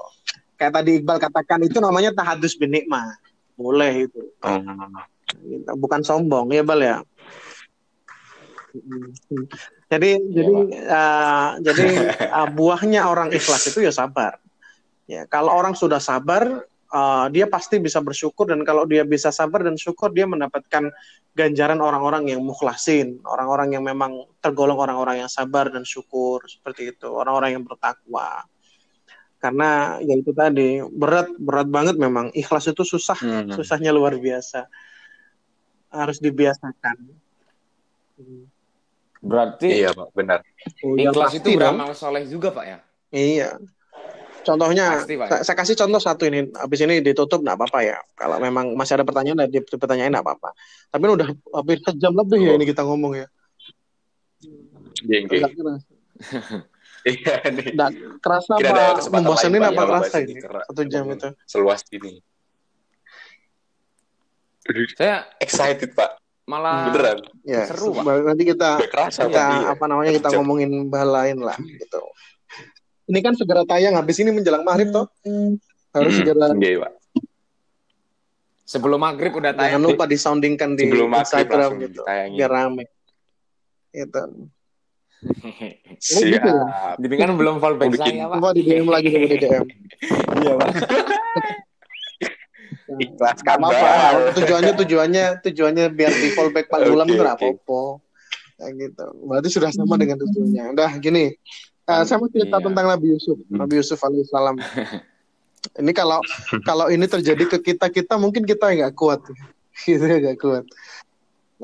Kayak tadi Iqbal katakan itu namanya tahadus bin nikmat boleh itu. Hmm. bukan sombong ya Bal ya? Jadi ya, jadi uh, jadi uh, (laughs) buahnya orang ikhlas itu ya sabar. Ya kalau orang sudah sabar uh, dia pasti bisa bersyukur dan kalau dia bisa sabar dan syukur dia mendapatkan ganjaran orang-orang yang mukhlasin, orang-orang yang memang tergolong orang-orang yang sabar dan syukur seperti itu, orang-orang yang bertakwa. Karena ya itu tadi berat berat banget memang ikhlas itu susah, hmm. susahnya luar biasa. Harus dibiasakan. Berarti iya pak benar. Oh, ikhlas itu beramal soleh juga pak ya? Iya. Contohnya, Pasti, saya, saya kasih contoh satu ini. Habis ini ditutup nggak apa-apa ya. Kalau memang masih ada pertanyaan, ada pertanyaan nggak apa-apa. Tapi ini udah hampir sejam lebih ya oh. ya ini kita ngomong ya. Iya, Iya nih. kerasa (laughs) apa membosanin apa kerasa ini? Satu jam itu. Seluas ini. Saya excited pak. Malah beneran. Ya, seru pak. Nanti kita, kerasa, kita apa namanya kita ngomongin hal lain lah gitu ini kan segera tayang habis ini menjelang maghrib toh harus hmm. segera iya, Pak. sebelum maghrib udah tayang jangan lupa disoundingkan di sebelum Instagram gitu ditayangin. biar rame itu (laughs) Siap. Gitu ya? Jadi kan belum fallback bikin... saya, Pak. Coba di DM lagi sama DM. (laughs) iya, Pak. (laughs) Ikhlas kan apa Tujuannya tujuannya tujuannya biar di fallback Pak Dulam okay, itu okay. apa Kayak gitu. Berarti sudah sama dengan tujuannya. Udah gini. Uh, saya mau cerita iya. tentang Nabi Yusuf, hmm. Nabi Yusuf alaihissalam. (laughs) ini kalau kalau ini terjadi ke kita kita mungkin kita nggak kuat, (laughs) gitu nggak kuat.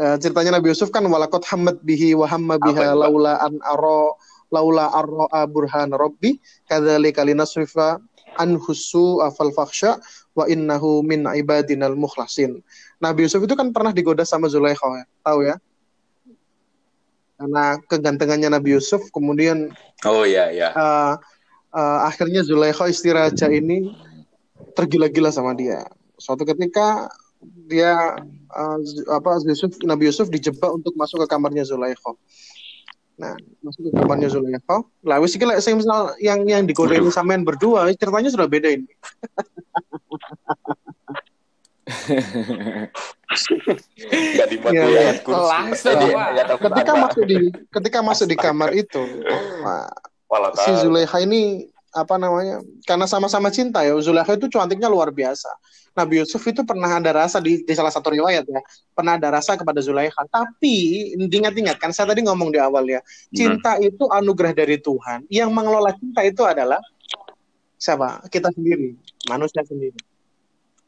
Uh, ceritanya Nabi Yusuf kan walakot hamad bihi wa hamma biha laula an aro laula arro burhan robbi kadzali kalinasrifa an husu afal faksha wa innahu min ibadinal mukhlasin. Nabi Yusuf itu kan pernah digoda sama Zulaikha, ya? tahu ya? Karena kegantengannya Nabi Yusuf kemudian oh ya ya uh, uh, akhirnya Zulaikha istri raja ini tergila-gila sama dia. Suatu ketika dia uh, apa Yusuf Nabi Yusuf dijebak untuk masuk ke kamarnya Zulaikha. Nah masuk ke kamarnya Zulaikha. Lah wis iki saya misal yang yang digodain sampean berdua ceritanya sudah beda ini (laughs) Gak dibuat ya, ya. Langsung, ya, ketika masuk di ketika masuk di kamar itu, (laughs) si Zulekha ini apa namanya? Karena sama-sama cinta ya, Zulekha itu cantiknya luar biasa. Nabi Yusuf itu pernah ada rasa di, di salah satu riwayat ya, pernah ada rasa kepada Zulekha. Tapi ingat-ingat kan saya tadi ngomong di awal ya, cinta hmm. itu anugerah dari Tuhan. Yang mengelola cinta itu adalah siapa? Kita sendiri, manusia sendiri.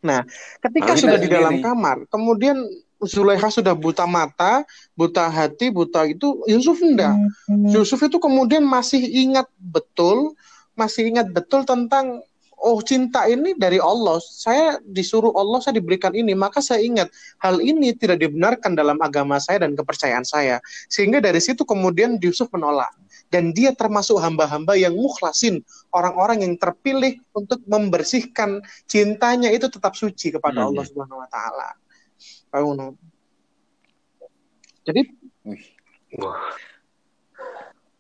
Nah, ketika Lalu sudah di dalam kamar, kemudian Zulaikha sudah buta mata, buta hati, buta itu Yusuf enggak. Hmm. Yusuf itu kemudian masih ingat betul, masih ingat betul tentang oh cinta ini dari Allah. Saya disuruh Allah, saya diberikan ini, maka saya ingat hal ini tidak dibenarkan dalam agama saya dan kepercayaan saya. Sehingga dari situ kemudian Yusuf menolak dan dia termasuk hamba-hamba yang mukhlasin, orang-orang yang terpilih untuk membersihkan cintanya itu tetap suci kepada hmm. Allah Subhanahu wa taala. Jadi Wah.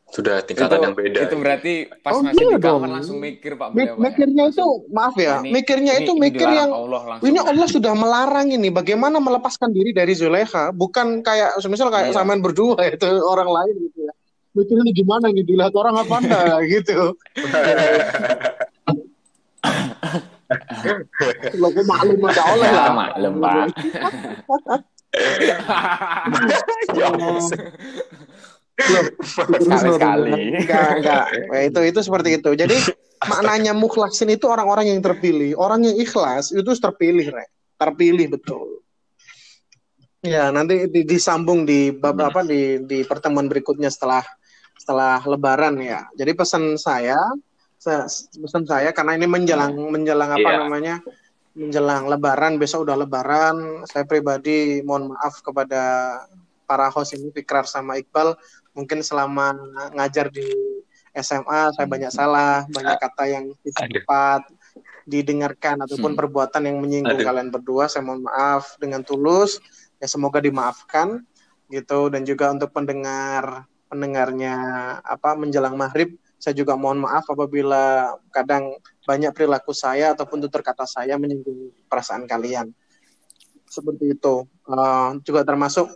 Sudah tingkatan itu, yang beda. Itu berarti pas oh, masih iya di kamar langsung mikir Pak beliau. Mikirnya itu maaf ya, ini, mikirnya ini, itu ini mikir yang Allah ini Allah sudah melarang ini. Bagaimana melepaskan diri dari Zulekha, bukan kayak semisal kayak iya. samaan berdua (laughs) itu orang lain gitu ya. Mikir ini gimana nih dilihat orang apa enggak? (laughs) Gitu. (laughs) Lo gue maklum ada oleh ya, maklum pak. Ya sekali-sekali enggak enggak nah, itu itu seperti itu jadi maknanya mukhlasin itu orang-orang yang terpilih orang yang ikhlas itu terpilih re. terpilih betul ya nanti disambung di bab hmm. apa di di pertemuan berikutnya setelah setelah Lebaran ya. Jadi pesan saya pesan saya karena ini menjelang menjelang apa Iya. namanya menjelang Lebaran besok udah Lebaran. Saya pribadi mohon maaf kepada para host ini Fikrar sama Iqbal. Mungkin selama ngajar di SMA saya banyak salah, banyak kata yang tidak tepat didengarkan ataupun Hmm. perbuatan yang menyinggung Aduh. kalian berdua. Saya mohon maaf dengan tulus. Ya semoga dimaafkan gitu dan juga untuk pendengar pendengarnya apa menjelang maghrib saya juga mohon maaf apabila kadang banyak perilaku saya ataupun tutur kata saya menyinggung perasaan kalian seperti itu Eh, juga termasuk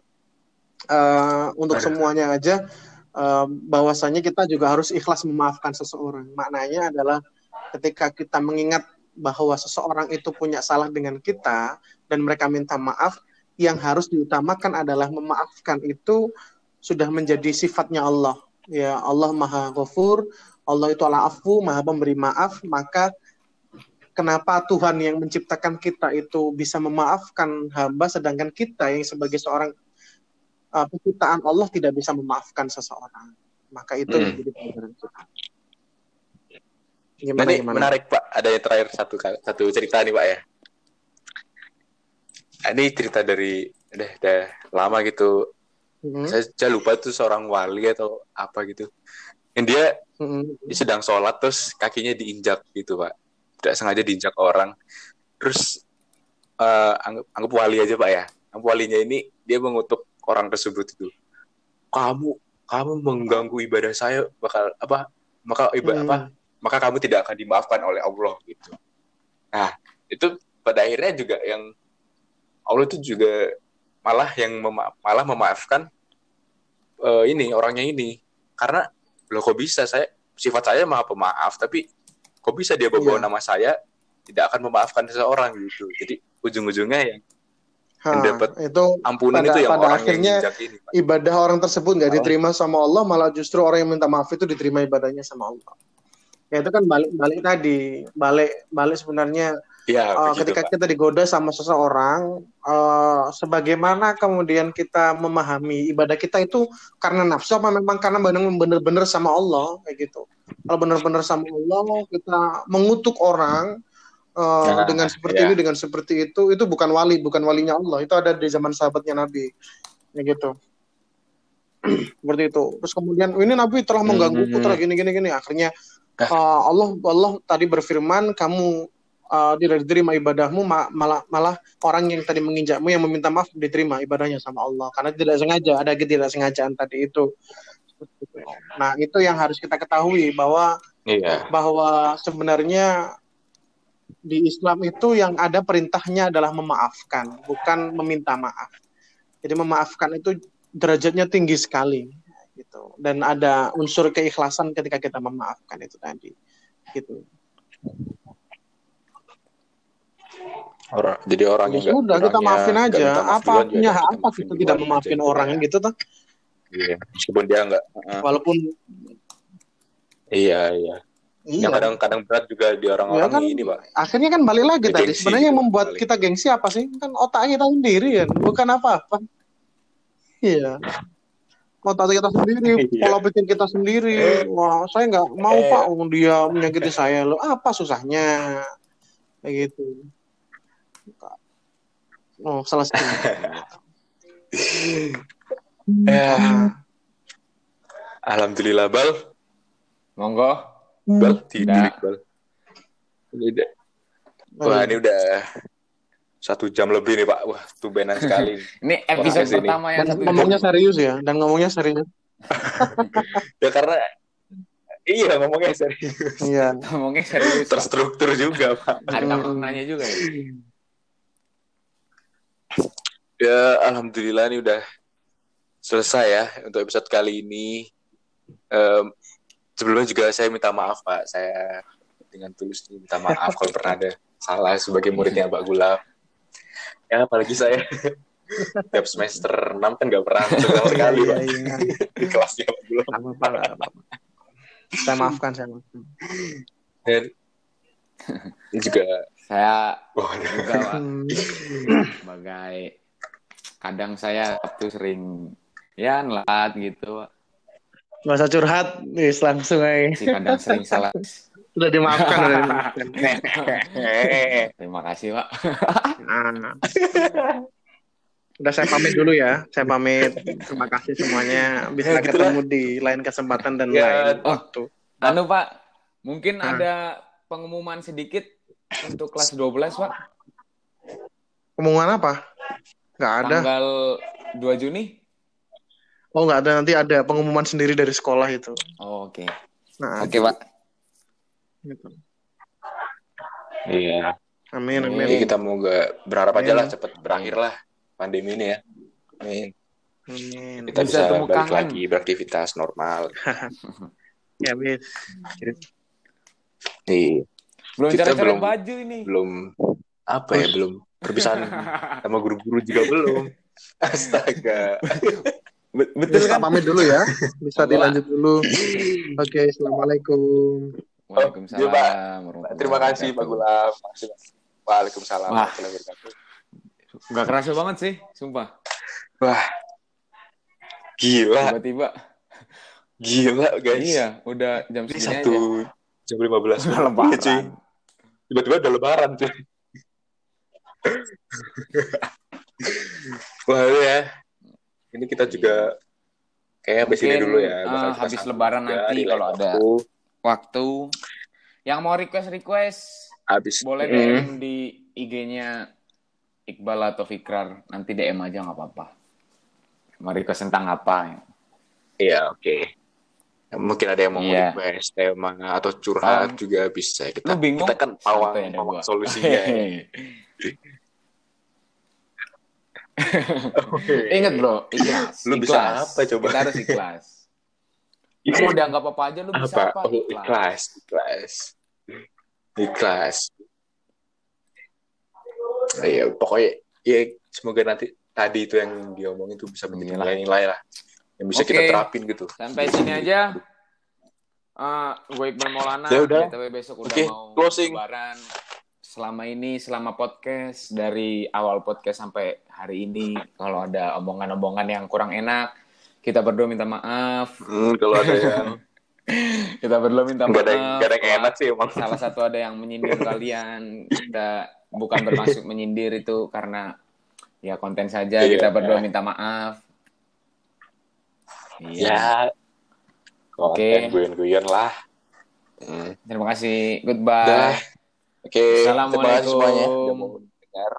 eh, untuk semuanya aja eh, bahwasanya kita juga harus ikhlas memaafkan seseorang maknanya adalah ketika kita mengingat bahwa seseorang itu punya salah dengan kita dan mereka minta maaf yang harus diutamakan adalah memaafkan itu sudah menjadi sifatnya Allah. Ya, Allah Maha Ghafur, Allah itu ala afu, Maha pemberi maaf, maka kenapa Tuhan yang menciptakan kita itu bisa memaafkan hamba sedangkan kita yang sebagai seorang uh, penciptaan Allah tidak bisa memaafkan seseorang. Maka itu Hmm. yang jadi pelajaran kita. Gimana ini gimana? menarik Pak. Ada yang terakhir satu satu cerita nih Pak ya. Nah, Ini cerita dari udah, udah lama gitu. Hmm, Saya, saya lupa itu seorang wali atau apa gitu. Yang dia, hmm, dia sedang sholat terus kakinya diinjak gitu Pak. Tidak sengaja diinjak orang. Terus eh, anggap, anggap wali aja Pak ya. Anggap walinya ini dia mengutuk orang tersebut itu. Kamu kamu mengganggu ibadah saya bakal apa? Maka ibadah Hmm. apa? maka kamu tidak akan dimaafkan oleh Allah gitu. Nah, itu pada akhirnya juga yang Allah itu juga malah yang mema- malah memaafkan eh, ini orangnya ini karena loh kok bisa saya sifat saya maha pemaaf tapi kok bisa dia bawa Iya. nama nama saya tidak akan memaafkan seseorang gitu. Jadi ujung-ujungnya yang yang dapat itu ampunan Pada- itu yang pada orang akhirnya yang ini. Pak. ibadah orang tersebut nggak Oh. diterima sama Allah malah justru orang yang minta maaf itu diterima ibadahnya sama Allah ya itu kan balik balik tadi balik balik sebenarnya Iya, uh, begitu, ketika Pak. kita digoda sama seseorang uh, sebagaimana kemudian kita memahami ibadah kita itu karena nafsu apa memang karena benar-benar sama Allah kayak gitu kalau benar-benar sama Allah kita mengutuk orang uh, Nah, dengan seperti iya. ini dengan seperti itu itu bukan wali bukan walinya Allah. Itu ada di zaman sahabatnya Nabi. Ya gitu. (clears throat) Seperti itu. Terus kemudian ini Nabi telah menggangguku Hmm. telah gini gini gini. Akhirnya uh, Allah Allah tadi berfirman kamu uh, tidak diterima ibadahmu ma- malah malah orang yang tadi menginjakmu yang meminta maaf diterima ibadahnya sama Allah. Karena tidak sengaja ada ketidaksengajaan tadi itu. Nah itu yang harus kita ketahui bahwa Iya. bahwa sebenarnya di Islam itu yang ada perintahnya adalah memaafkan, bukan meminta maaf. Jadi memaafkan itu derajatnya tinggi sekali gitu. Dan ada unsur keikhlasan ketika kita memaafkan itu tadi. Gitu. Orang, jadi orang Ya yang sudah kita maafin aja. Apa duluan, artinya ya udah, apa kita tidak memaafin orang ya. gitu tuh. Iya, meskipun dia nggak. Heeh. Walaupun Iya, iya. Iya. Yang kadang-kadang berat juga di Ya orang-orang kan, ini, Pak. akhirnya kan balik lagi Ya, tadi. Sebenarnya yang gitu, membuat balik. kita gengsi apa sih? Kan otak kita sendiri kan, bukan apa-apa. Iya. Otak kita sendiri, Iya. pola pikir kita sendiri. Wah, saya nggak mau Eh. pak, oh, dia menyakiti saya loh. Apa susahnya? Kayak gitu. Oh, selesai. (laughs) Ya, alhamdulillah, Bal. Monggo. Bal, Udah. tidur, Bal. Ini udah, wah, ini udah satu jam lebih nih, Pak. Wah, tumbenan sekali. (laughs) Ini episode Wah, pertama yang dan satu ngomongnya jam. serius ya, dan ngomongnya serius. (laughs) ya karena iya ngomongnya serius. Iya. (laughs) Ngomongnya serius. Terstruktur juga, Pak. Ada maknanya juga ya. Ya, alhamdulillah ini udah selesai ya untuk episode kali ini. Em, sebelumnya juga saya minta maaf Pak, saya dengan tulus minta maaf kalau pernah ada salah sebagai muridnya Pak Gulam. Ya, apalagi saya tiap semester 6 kan nggak pernah sama sekali Iya, Pak iya. di kelasnya Pak apa-apa, nggak apa-apa. Saya maafkan, saya maafkan. Dan ini juga, Saya wah, juga Pak, sebagai kadang saya waktu sering ya nelat gitu. Nggak usah curhat, Wis, langsung aja. Si kadang sering salah Sudah dimaafkan. sudah dimaafkan. (laughs) Terima kasih, Pak. Nah. Udah saya pamit dulu ya. Saya pamit. Terima kasih semuanya. Bisa Ya, gitu ketemu di lain kesempatan dan Ya. lain Oh. waktu. Anu, Pak, mungkin Hmm. ada pengumuman sedikit untuk kelas 12, Pak. Pengumuman apa? Nggak ada. Tanggal 2 Juni. Oh nggak ada. Nanti ada pengumuman sendiri dari sekolah itu. Oh, Oke. Nah, Oke, Pak. gitu. Iya. Amin, Amin. Jadi kita mau gak berharap aja lah cepet berakhir lah pandemi ini ya. Amin. Amin. Kita Bisa bisa, balik kangen. lagi beraktivitas normal. (laughs) Ya, bis. Nih, Belum Kita belum- baju ini. belum apa ya, belum perpisahan (laughs) sama guru-guru juga belum. Astaga. (laughs) Betul tak kan? pamit dulu ya. (laughs) Bisa dilanjut dulu. (clears throat) Oke, assalamualaikum. Waalaikumsalam. Pak. warahmatullahi Terima kasih Pak. Gulam. Waalaikumsalam Wah. Nggak kerasa banget sih, sumpah. Wah. Gila, Tiba-tiba. gila guys. Iya, udah jam Ini segini satu aja. jam 15 Udah Iya, cuy. lebaran. Tiba-tiba udah lebaran cuy. (laughs) Wah ya. Ini kita juga kayak habis ini dulu ya. kita habis lebaran juga nanti kalau ada waktu. Waktu yang mau request-request habis boleh Hmm. DM di IG-nya Iqbal atau Fikrar. Nanti DM aja nggak apa-apa. Mau request tentang apa? Iya, oke. Mungkin ada yang mau Iya. request tema atau curhat Um, juga bisa. Kita, bingung? kita kan pawang, ada pawang gua. (laughs) solusinya. Ingat bro, ikhlas. Lu bisa Ikhlas. apa coba? Kita harus ikhlas. Lu (laughs) mau dianggap apa aja, lu bisa apa? apa? Oh, ikhlas, ikhlas. Ikhlas. Iya, pokoknya ya semoga nanti tadi itu yang diomongin itu bisa menjadi nilai-nilai lah. Yang bisa kita Oke. terapin gitu. Sampai sini aja. Ah, gue Iqbal Maulana. Ya udah. BTW besok udah Oke, mau closing. lebaran. Selama ini, selama podcast, dari awal podcast sampai hari ini, kalau ada omongan-omongan yang kurang enak, kita berdua minta maaf. Hmm, kalau ada yang (laughs) Kita berdua minta maaf. ada, nggak ada yang enak sih emang. Salah satu ada yang menyindir (laughs) kalian. Kita bukan bermaksud menyindir itu karena ya konten saja. Iya. Kita berdua minta maaf. Iya. Ya. Oke. Konten guyon-guyon lah. Hmm. Terima kasih. Goodbye. Dah. Oke, terima kasih Assalamualaikum. semuanya udah mau dengar.